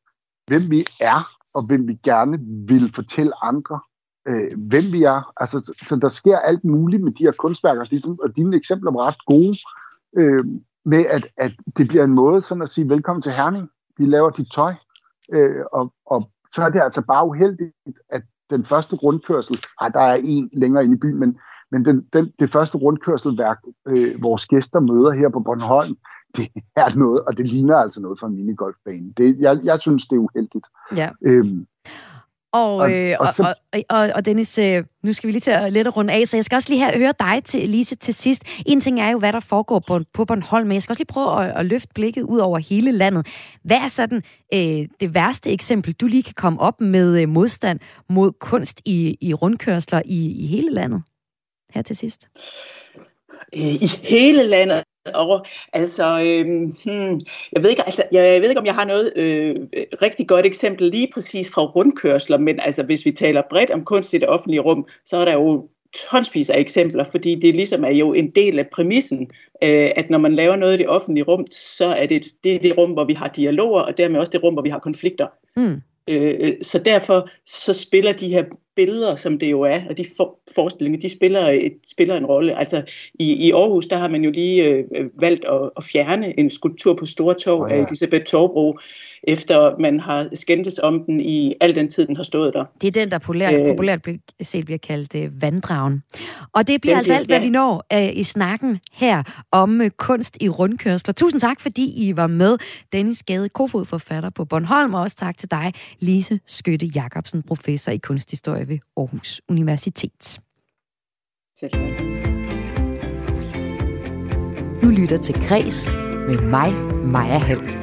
hvem vi er, og hvem vi gerne vil fortælle andre, øh, hvem vi er. Altså, så, så der sker alt muligt med de her kunstværker, ligesom, og dine eksempler var ret gode, øh, med at, at det bliver en måde sådan at sige, velkommen til Herning, vi laver dit tøj, øh, og, og så er det altså bare uheldigt, at den første rundkørsel, ej, der er en længere inde i byen, men, men den, den, det første rundkørselværk, øh, vores gæster møder her på Bornholm, det er noget, og det ligner altså noget fra en minigolfbane. Det, jeg, jeg synes, det er uheldigt. Ja. Øhm, Og, Og- øh, og og, så- og, og, og Dennis, øh, nu skal vi lige til at lette runde af, så jeg skal også lige have, høre dig, til, Lise, til sidst. En ting er jo, hvad der foregår på, på Bornholm, men jeg skal også lige prøve at, at løfte blikket ud over hele landet. Hvad er sådan øh, det værste eksempel, du lige kan komme op med øh, modstand mod kunst i, i rundkørsler i, i hele landet? Her til sidst. øh, i hele landet. Og, altså, øh, hmm, jeg, ved ikke, altså, jeg ved ikke, om jeg har noget øh, rigtig godt eksempel lige præcis fra rundkørsler, men altså, hvis vi taler bredt om kunst i det offentlige rum, så er der jo tonsvis af eksempler, fordi det ligesom er jo en del af præmissen, øh, at når man laver noget i det offentlige rum, så er det, det er det rum, hvor vi har dialoger, og dermed også det rum, hvor vi har konflikter. Mm. Øh, så derfor så spiller de her billeder, som det jo er, og de for, forestillinger, de spiller, et, spiller en rolle. Altså i, i Aarhus, der har man jo lige øh, valgt at, at fjerne en skulptur på Store Torv Åh, oh, ja. af Elisabeth Torbro, efter man har skændtes om den i al den tid, den har stået der. Det er den, der populært, Øh. populært bliver- set bliver kaldt øh, vanddragen. Og det bliver altså bliver- alt, hvad ja. vi når øh, i snakken her om øh, kunst i rundkørsler. Tusind tak, fordi I var med. Dennis Gade, kofod forfatter på Bornholm, og også tak til dig, Lise Skytte Jacobsen, professor i kunsthistorie ved Aarhus Universitet. Selv tak. Du lytter til Græs med mig, Maja Hall.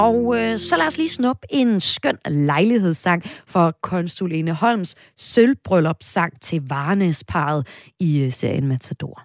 Og øh, så lad os lige snuppe en skøn lejlighedssang for konsulene Holms sølvbryllupssang til Varnesparet i øh, serien Matador.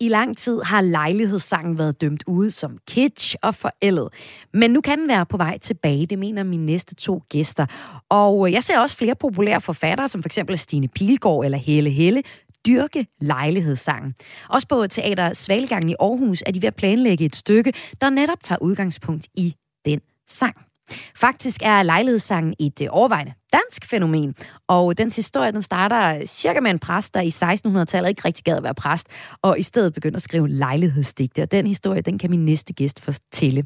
I lang tid har lejlighedssangen været dømt ude som kitsch og forældet. Men nu kan den være på vej tilbage, det mener mine næste to gæster. Og øh, jeg ser også flere populære forfattere, som for eksempel Stine Pilgaard eller Helle Helle, dyrke lejlighedssangen. Også på Teater Svalgangen i Aarhus er de ved at planlægge et stykke, der netop tager udgangspunkt i den sang. Faktisk er lejlighedssangen et øh, overvejende dansk fænomen, og dens historie den starter cirka med en præst, der i 1600-tallet ikke rigtig gad at være præst, og i stedet begynder at skrive lejlighedsdigte, og den historie, den kan min næste gæst fortælle.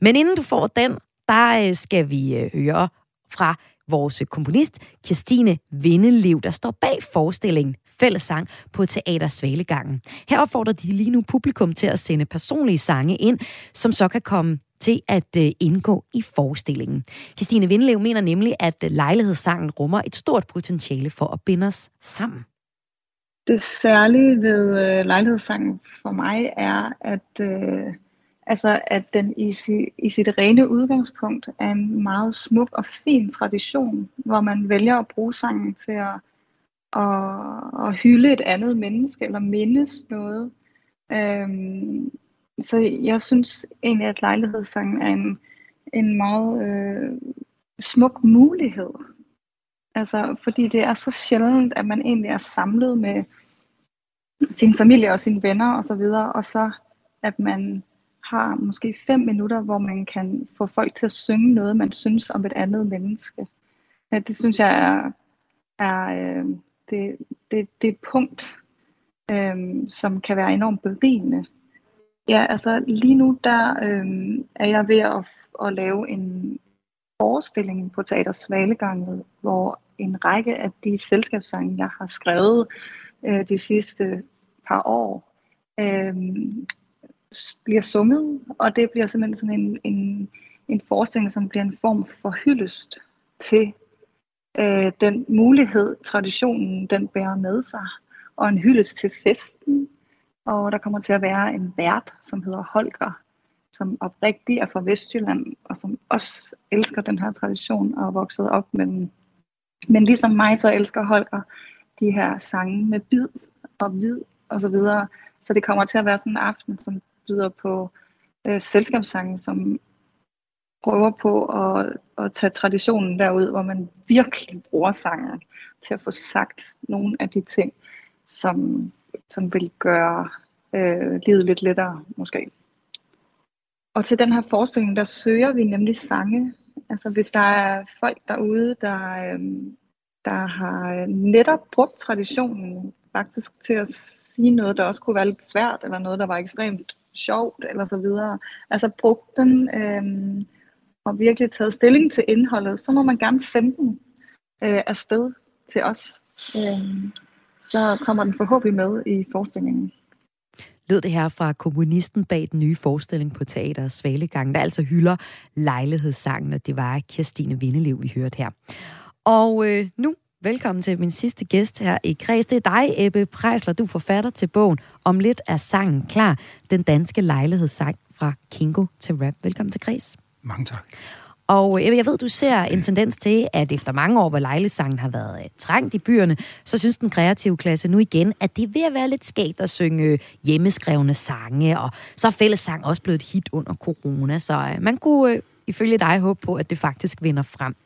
Men inden du får den, der øh, skal vi øh, høre fra vores komponist, Kirstine Vindelev, der står bag forestillingen Fællesang på Teater Svalegangen. Her opfordrer de lige nu publikum til at sende personlige sange ind, som så kan komme til at øh, indgå i forestillingen. Christine Vindelev mener nemlig, at øh, lejlighedssangen rummer et stort potentiale for at binde os sammen. Det særlige ved øh, lejlighedssangen for mig er, at, øh, altså, at den i, si, i sit rene udgangspunkt er en meget smuk og fin tradition, hvor man vælger at bruge sangen til at, at, at hylde et andet menneske eller mindes noget. Øhm, så jeg synes egentlig, at lejlighedssangen er en, en meget øh, smuk mulighed. Altså, fordi det er så sjældent, at man egentlig er samlet med sin familie og sine venner og så videre, og så at man har måske fem minutter, hvor man kan få folk til at synge noget, man synes om et andet menneske. Ja, det synes jeg er, er øh, det, det, det er et punkt, øh, som kan være enormt berigende. Ja, altså lige nu der øh, er jeg ved at, at lave en forestilling på Teater Svaleganget, hvor en række af de selskabssange, jeg har skrevet øh, de sidste par år, øh, bliver sunget, og det bliver simpelthen sådan en, en, en forestilling, som bliver en form for hyldest til øh, den mulighed, traditionen den bærer med sig, og en hyldest til festen, og der kommer til at være en vært, som hedder Holger, som oprigtigt er fra Vestjylland, og som også elsker den her tradition og er vokset op med den. Men ligesom mig, så elsker Holger de her sange med bid og vid og så videre. Så det kommer til at være sådan en aften, som byder på øh, selskabssange, som prøver på at, at tage traditionen derud, hvor man virkelig bruger sangen til at få sagt nogle af de ting, som, som vil gøre øh, livet lidt lettere måske. Og til den her forestilling, der søger vi nemlig sange. Altså hvis der er folk derude, der, øh, der har øh, netop brugt traditionen faktisk til at sige noget, der også kunne være lidt svært, eller noget, der var ekstremt sjovt, eller så videre. Altså brugt den øh, og virkelig taget stilling til indholdet, så må man gerne sende den øh, afsted til os. Øh, så kommer den forhåbentlig med i forestillingen lød det her fra kommunisten bag den nye forestilling på Teater Svalegangen, der altså hylder lejlighedssangen, og det var Kirstine Vindelev, vi hørte her. Og øh, nu velkommen til min sidste gæst her i Kreds. Det er dig, Ebbe Prejsler, du er forfatter til bogen Om lidt er sangen klar, den danske lejlighedssang fra Kingo til rap. Velkommen til Kreds. Mange tak. Og øh, jeg ved, du ser en tendens til, at efter mange år, hvor lejlighedssangen har været øh, trængt i byerne, så synes den kreative klasse nu igen, at det er ved at være lidt skægt at synge øh, hjemmeskrevne sange, og så er fællessang også blevet et hit under corona, så man kunne ifølge dig håbe på, at det faktisk vinder frem.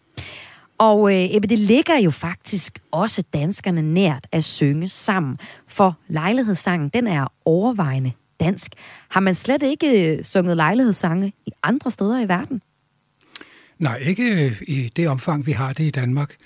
Og øh, Ebbe, det ligger jo faktisk også danskerne nært at synge sammen, for lejlighedssangen, den er overvejende dansk. Har man slet ikke sunget lejlighedssange i andre steder i verden? Nej, ikke øh, i det omfang, vi har det i Danmark.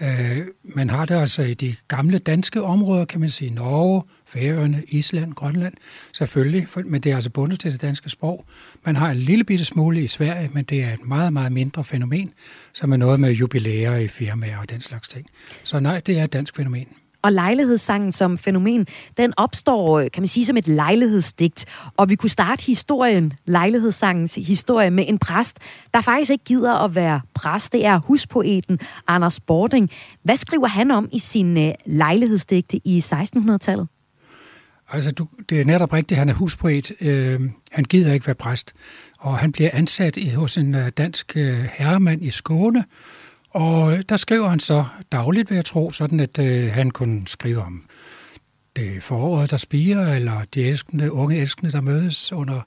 Øh, man har det altså i de gamle danske områder, kan man sige, Norge, Færøerne, Island, Grønland, selvfølgelig, men det er altså bundet til det danske sprog. Man har en lille bitte smule i Sverige, men det er et meget, meget mindre fænomen, som er noget med jubilæer i firmaer og den slags ting. Så nej, det er et dansk fænomen. Og lejlighedssangen som fænomen, den opstår, øh, kan man sige, som et lejlighedsdigt. Og vi kunne starte historien, lejlighedssangens historie, med en præst, der faktisk ikke gider at være præst. Det er huspoeten Anders Bording. Hvad skriver han om i sin øh, lejlighedsdigte i 1600-tallet? Altså, du, det er netop rigtigt, han er huspoet. Øh, han gider ikke være præst. Og han bliver ansat i, hos en øh, dansk øh, herremand i Skåne, og der skriver han så dagligt, vil jeg tro, sådan at øh, han kunne skrive om det foråret, der spiger, eller de elskende, unge elskende, der mødes under,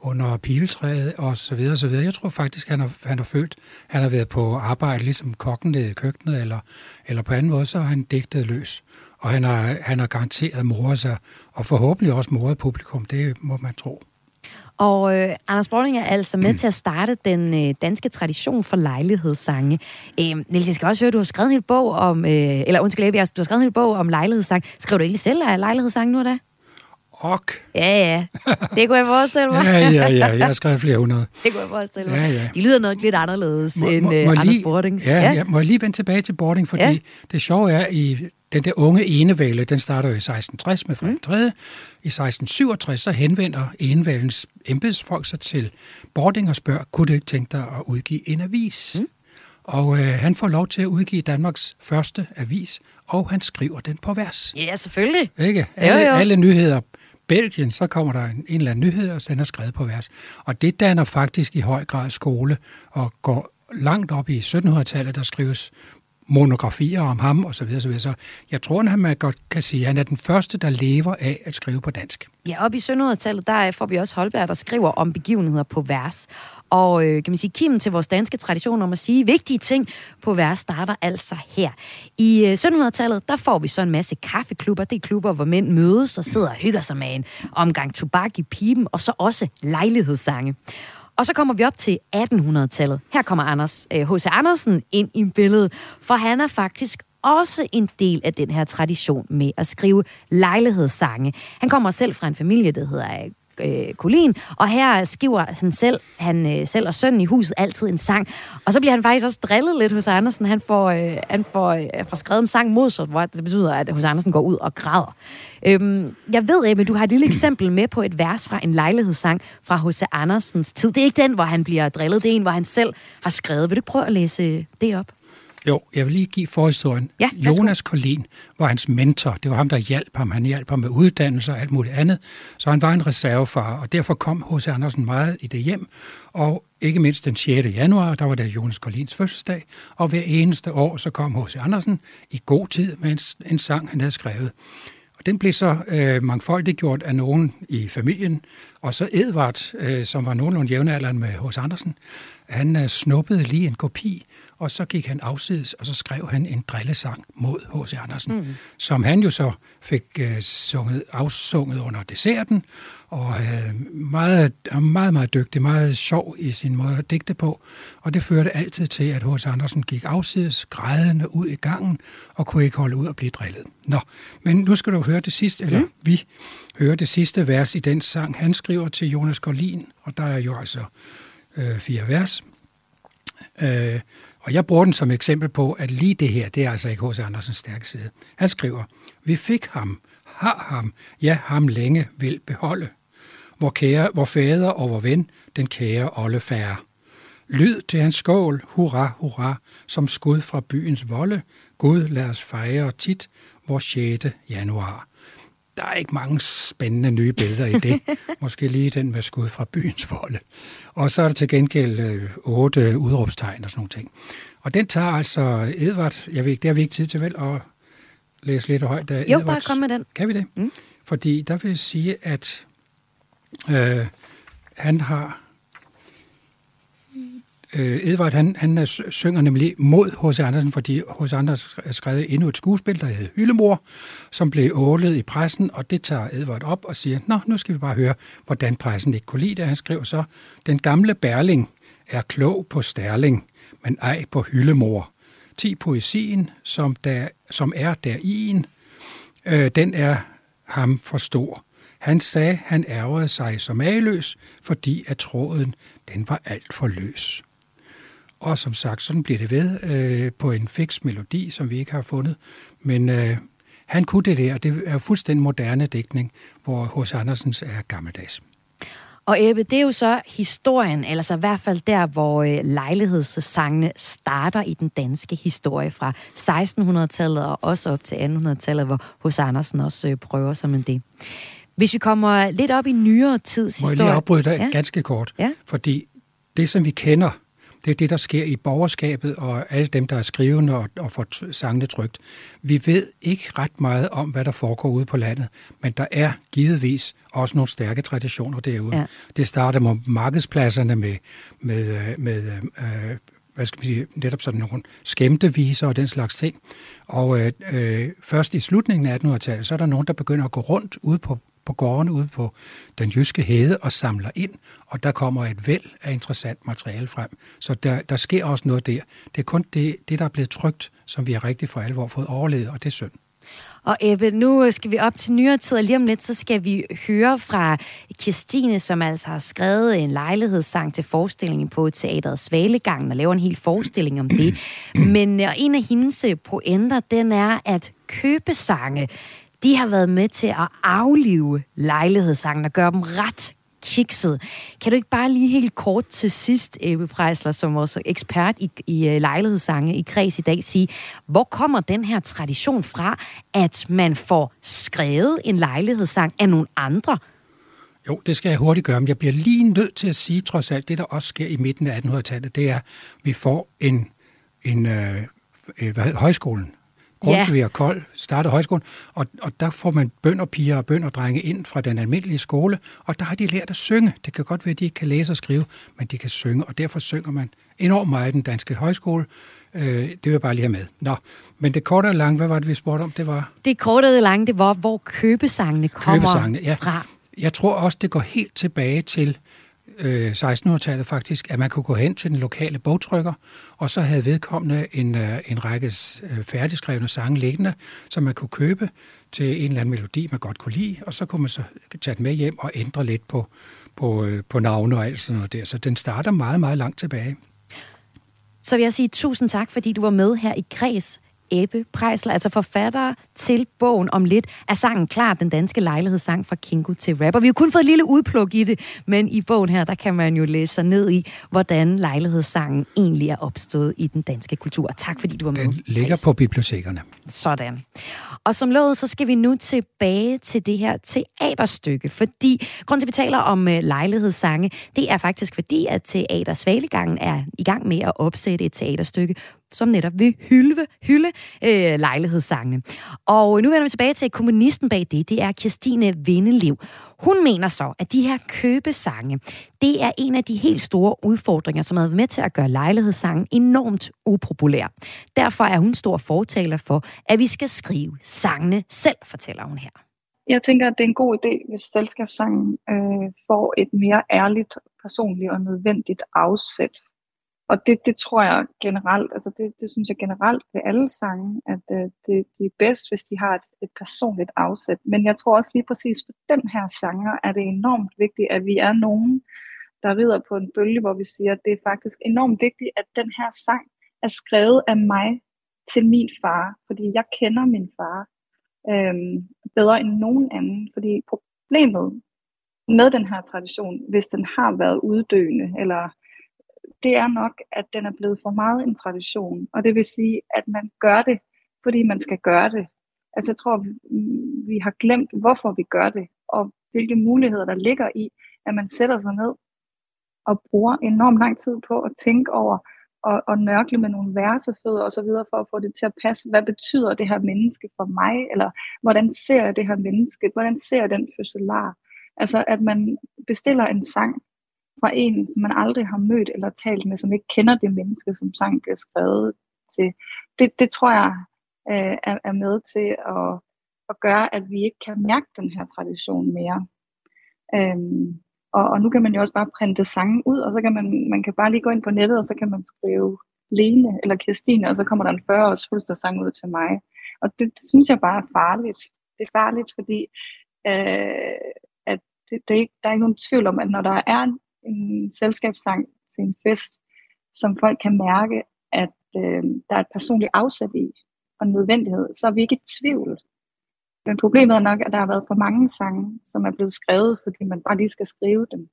under piletræet, og så videre, og så videre. Jeg tror faktisk, han har, han har følt, han har været på arbejde, ligesom kokken nede i køkkenet, eller, eller på anden måde, så har han digtet løs. Og han har, han har garanteret moret sig, og forhåbentlig også moret publikum, det må man tro. Og øh, Anders Borling er altså med til at starte den øh, danske tradition for lejlighedssange. Øh, Niels, jeg skal også høre, du har skrevet en hel bog om, øh, eller undskyld, du har skrevet en hel bog om lejlighedssang. Skriver du egentlig selv af lejlighedssang nu da? Ok. Ja, ja. Det kunne jeg forestille mig. ja, ja, ja. Jeg har skrevet flere hundrede. Det kunne jeg forestille mig. Ja, ja. De lyder noget lidt anderledes må, end må, øh, må Anders lige, Bordings. Ja, ja. ja, må jeg lige vende tilbage til Boarding, fordi ja. det sjove er, i den der unge enevæle, den starter jo i 1660 med Frederik mm. 3. I 1667 så henvender enevælens embedsfolk sig til Bording og spørger, kunne du ikke tænke dig at udgive en avis? Mm. Og øh, han får lov til at udgive Danmarks første avis, og han skriver den på vers. Ja, selvfølgelig. Ikke? Alle, jo, jo. alle nyheder. Belgien, så kommer der en, en eller anden nyhed, og den er skrevet på vers. Og det danner faktisk i høj grad skole, og går langt op i 1700-tallet, der skrives monografier om ham osv. Så, videre, så, videre. så jeg tror, at man godt kan sige, at han er den første, der lever af at skrive på dansk. Ja, op i 1700-tallet, der øh, får vi også Holberg, der skriver om begivenheder på vers. Og øh, kan man sige, kimen til vores danske tradition om at sige vigtige ting på vers starter altså her. I øh, 1700-tallet, der får vi så en masse kaffeklubber. Det er klubber, hvor mænd mødes og sidder og hygger sig med en omgang tobak i pipen, og så også lejlighedssange. Og så kommer vi op til 1800-tallet. Her kommer Anders H.C. Øh, Andersen ind i billedet, for han er faktisk også en del af den her tradition med at skrive lejlighedssange. Han kommer selv fra en familie, der hedder øh, Colin, og her skriver han selv, han øh, selv og sønnen i huset altid en sang. Og så bliver han faktisk også drillet lidt hos Andersen. Han får, øh, han får, øh, får skrevet en sang modsat, hvor det betyder, at hos Andersen går ud og græder. Øhm, jeg ved, Ebbe, du har et lille eksempel med på et vers fra en lejlighedssang fra H.C. Andersens tid. Det er ikke den, hvor han bliver drillet, det er en, hvor han selv har skrevet. Vil du prøve at læse det op? Jo, jeg vil lige give forhistorien. Ja. Jonas Collin var hans mentor. Det var ham, der hjalp ham. Han hjalp ham med uddannelse og alt muligt andet. Så han var en reservefar, og derfor kom H.C. Andersen meget i det hjem. Og ikke mindst den 6. januar, der var det Jonas Collins fødselsdag. Og hver eneste år, så kom H.C. Andersen i god tid med en, en sang, han havde skrevet. Og den blev så øh, mangfoldigt gjort af nogen i familien. Og så Edvard, øh, som var nogenlunde jævnaldrende med H.C. Andersen, han øh, snuppede lige en kopi, og så gik han afsides, og så skrev han en drillesang mod H.C. Andersen, mm. som han jo så fik øh, sunget, afsunget under desserten, og øh, meget, meget, meget dygtig, meget sjov i sin måde at digte på. Og det førte altid til, at H.C. Andersen gik afsides, grædende ud i gangen, og kunne ikke holde ud og blive drillet. Nå, men nu skal du høre det sidste, eller mm. vi hører det sidste vers i den sang, han skriver til Jonas Collin, og der er jo altså øh, fire vers. Øh, og jeg bruger den som eksempel på, at lige det her, det er altså ikke H.C. Andersens stærke side. Han skriver, vi fik ham, har ham, ja, ham længe vil beholde. Vor, kære, vor fader og vor ven, den kære Olle færre. Lyd til hans skål, hurra, hurra, som skud fra byens volde. Gud lad os fejre tit, vor 6. januar. Der er ikke mange spændende nye billeder i det. Måske lige den med skud fra byens volde. Og så er der til gengæld øh, otte udråbstegn og sådan nogle ting. Og den tager altså Edvard, jeg ved ikke, det har vi ikke tid til vel at læse lidt højt af Jo, Edvards- bare kom med den. Kan vi det? Mm. Fordi der vil jeg sige, at øh, han har... Øh, Edvard, han, han er- synger nemlig mod H.C. Andersen, fordi H.C. Andersen har skrevet endnu et skuespil, der hedder Hyllemor, som blev ålet i pressen, og det tager Edvard op og siger, nå, nu skal vi bare høre, hvordan pressen ikke kunne lide det. Han skrev så, den gamle Berling er klog på Sterling, men ej på Hyllemor. Ti poesien, som, der, som er der i en, øh, den er ham for stor. Han sagde, han ærgerede sig som ageløs, fordi at tråden, den var alt for løs. Og som sagt, sådan bliver det ved øh, på en fix melodi, som vi ikke har fundet. Men øh, han kunne det der, det er fuldstændig moderne digtning, hvor H.C. Andersens er gammeldags. Og Ebbe, det er jo så historien, eller så i hvert fald der, hvor øh, lejlighedssangene starter i den danske historie fra 1600-tallet og også op til 1800-tallet, hvor H.C. Andersen også øh, prøver sig med det. Hvis vi kommer lidt op i nyere tids Må jeg historie... lige afbryde dig ja. ganske kort? Ja. Fordi det, som vi kender, det er det, der sker i borgerskabet og alle dem, der er skrivende og, og får sangene trygt. Vi ved ikke ret meget om, hvad der foregår ude på landet, men der er givetvis også nogle stærke traditioner derude. Ja. Det starter med markedspladserne med, med, øh, med øh, hvad skal man sige, netop sådan nogle skæmte viser og den slags ting. Og øh, øh, først i slutningen af 1800-tallet, så er der nogen, der begynder at gå rundt ude på, på gårdene, ude på den jyske hede og samler ind, og der kommer et væld af interessant materiale frem. Så der, der sker også noget der. Det er kun det, det, der er blevet trygt, som vi har rigtig for alvor fået overlevet, og det er synd. Og Ebbe, nu øh, skal vi op til nyere tid, og lige om lidt, så skal vi høre fra Kirstine, som altså har skrevet en lejlighedssang til forestillingen på teateret Svalegangen, og laver en hel forestilling om det. Men øh, en af hendes pointer, den er, at købesange, de har været med til at aflive lejlighedssangen og gøre dem ret kikset. Kan du ikke bare lige helt kort til sidst, Ebbe Prejsler, som også ekspert i, i øh, lejlighedssange i kreds i dag, sige, hvor kommer den her tradition fra, at man får skrevet en lejlighedssang af nogle andre? Jo, det skal jeg hurtigt gøre, men jeg bliver lige nødt til at sige, trods alt, det der også sker i midten af 1800-tallet, det er, at vi får en, en øh, øh hvad hedder, højskolen. Grundtvig og Kold startede højskolen, og, og der får man bønder, piger og bønder, drenge ind fra den almindelige skole, og der har de lært at synge. Det kan godt være, at de ikke kan læse og skrive, men de kan synge, og derfor synger man enormt meget i den danske højskole. Øh, det vil jeg bare lige have med. Nå, men det korte og lange, hvad var det, vi spurgte om? Det var Det korte og lange, det var, hvor købesangene kommer købesangene. Ja. fra. Jeg tror også, det går helt tilbage til øh, 1600-tallet faktisk, at man kunne gå hen til den lokale bogtrykker, og så havde vedkommende en, øh, en række øh, færdigskrevne sange liggende, som man kunne købe til en eller anden melodi, man godt kunne lide, og så kunne man så tage den med hjem og ændre lidt på, på, øh, på navne og alt sådan noget der. Så den starter meget, meget langt tilbage. Så vil jeg sige tusind tak, fordi du var med her i Græs Ebbe Prejsler, altså forfatter til bogen om lidt, er sangen klar, den danske lejlighedssang fra Kingo til rapper. Vi har kun fået et lille udpluk i det, men i bogen her, der kan man jo læse sig ned i, hvordan lejlighedssangen egentlig er opstået i den danske kultur. Tak fordi du var med. Den ligger på bibliotekerne. Sådan. Og som lovet, så skal vi nu tilbage til det her teaterstykke, fordi grunden til, at vi taler om øh, lejlighedssange, det er faktisk fordi, at Teater Svalegangen er i gang med at opsætte et teaterstykke, som netop vil hylde, hylde øh, lejlighedssangene. Og nu vender vi tilbage til kommunisten bag det, det er Kirstine Vindeliv. Hun mener så, at de her købesange, det er en af de helt store udfordringer, som har været med til at gøre lejlighedssangen enormt upopulær. Derfor er hun stor fortaler for, at vi skal skrive sangene selv, fortæller hun her. Jeg tænker, at det er en god idé, hvis selskabssangen øh, får et mere ærligt, personligt og nødvendigt afsæt og det, det tror jeg generelt, altså det, det synes jeg generelt ved alle sange, at øh, det, det er bedst, hvis de har et, et personligt afsæt. Men jeg tror også lige præcis for den her genre, er det enormt vigtigt, at vi er nogen, der rider på en bølge, hvor vi siger, at det er faktisk enormt vigtigt, at den her sang er skrevet af mig til min far, fordi jeg kender min far øhm, bedre end nogen anden. Fordi problemet med den her tradition, hvis den har været uddøende, eller det er nok, at den er blevet for meget en tradition. Og det vil sige, at man gør det, fordi man skal gøre det. Altså jeg tror, vi har glemt, hvorfor vi gør det, og hvilke muligheder der ligger i, at man sætter sig ned og bruger enormt lang tid på at tænke over og, og nørkle med nogle værsefødder og så videre for at få det til at passe. Hvad betyder det her menneske for mig? Eller hvordan ser jeg det her menneske? Hvordan ser jeg den fødselar? Altså at man bestiller en sang, fra en, som man aldrig har mødt eller talt med, som ikke kender det menneske, som sang er skrevet til. Det, det tror jeg øh, er, er med til at, at gøre, at vi ikke kan mærke den her tradition mere. Øhm, og, og nu kan man jo også bare printe sangen ud, og så kan man, man kan bare lige gå ind på nettet, og så kan man skrive Lene eller Kirstine, og så kommer der en 40 års fødselsdagssang ud til mig. Og det, det synes jeg bare er farligt. Det er farligt, fordi øh, at det, det er ikke, der er ikke nogen tvivl om, at når der er en selskabssang til en fest, som folk kan mærke, at øh, der er et personligt afsæt i og en nødvendighed, så er vi ikke i tvivl. Men problemet er nok, at der har været for mange sange, som er blevet skrevet, fordi man bare lige skal skrive dem.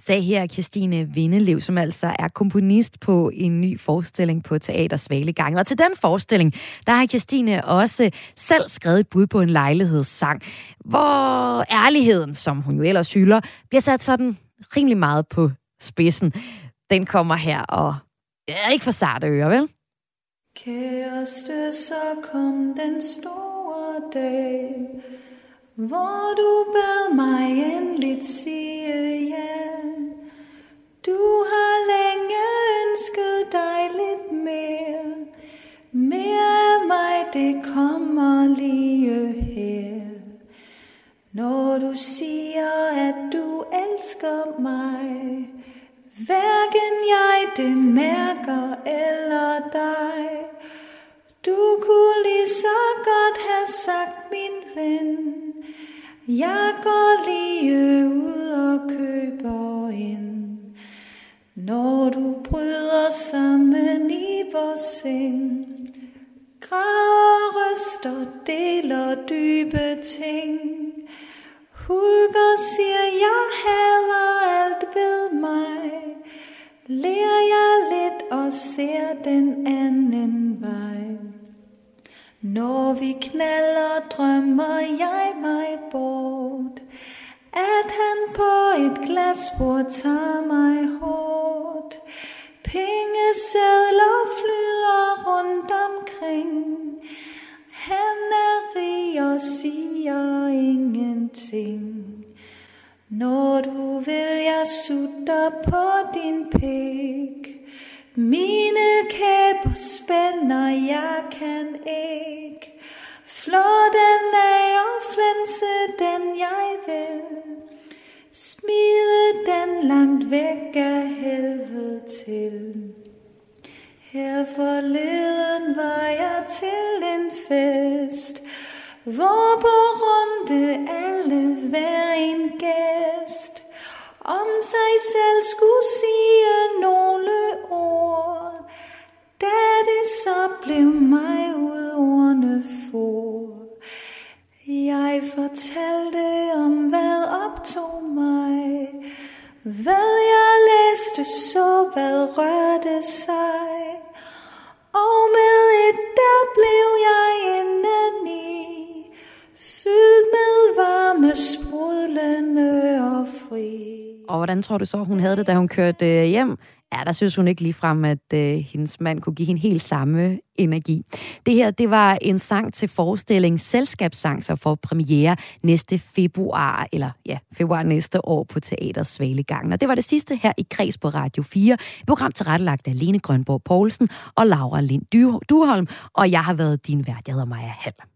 Sag her Christine Vindelev, som altså er komponist på en ny forestilling på Teater Svalegang. Og til den forestilling, der har Christine også selv skrevet et bud på en lejlighedssang, hvor ærligheden, som hun jo ellers hylder, bliver sat sådan rimelig meget på spidsen. Den kommer her, og er ikke for sarte ører, vel? Kæreste, så kom den store dag, hvor du bad mig endeligt sige ja. Du har længe ønsket dig lidt mere, mere af mig, det kommer lige her. Når du siger, at du elsker mig, hverken jeg det mærker eller dig. Du kunne lige så godt have sagt, min ven, jeg går lige ud og køber ind. Når du bryder sammen i vores seng, græder, ryster, deler dybe ting. Hulker siger, jeg hader alt ved mig. Lærer jeg lidt og ser den anden vej. Når vi knaller, drømmer jeg mig bort. At han på et glasbord tager mig hårdt. Pengesedler ingenting. Når du vil, jeg sutter på din pæk. Mine kæber spænder, jeg kan ikke. Flå den af og flænse den, jeg vil. Smide den langt væk af helvede til. Her forleden var jeg til en fest, hvor på runde alle hver en gæst om sig selv skulle sige nogle ord. Da det så blev mig ud ordene for. Jeg fortalte om, hvad optog mig. Hvad jeg læste, så hvad rørte sig. Og med et der blev jeg indeni. Fyldt med varme, sprudlende og fri. Og hvordan tror du så, hun havde det, da hun kørte øh, hjem? Ja, der synes hun ikke ligefrem, at øh, hendes mand kunne give hende helt samme energi. Det her, det var en sang til forestilling, selskabssang, så får premiere næste februar, eller ja, februar næste år på Teater Svalegangen. Og det var det sidste her i Kreds på Radio 4, program tilrettelagt af Lene Grønborg Poulsen og Laura Lind Duholm, og jeg har været din vært. Jeg hedder Maja Hall.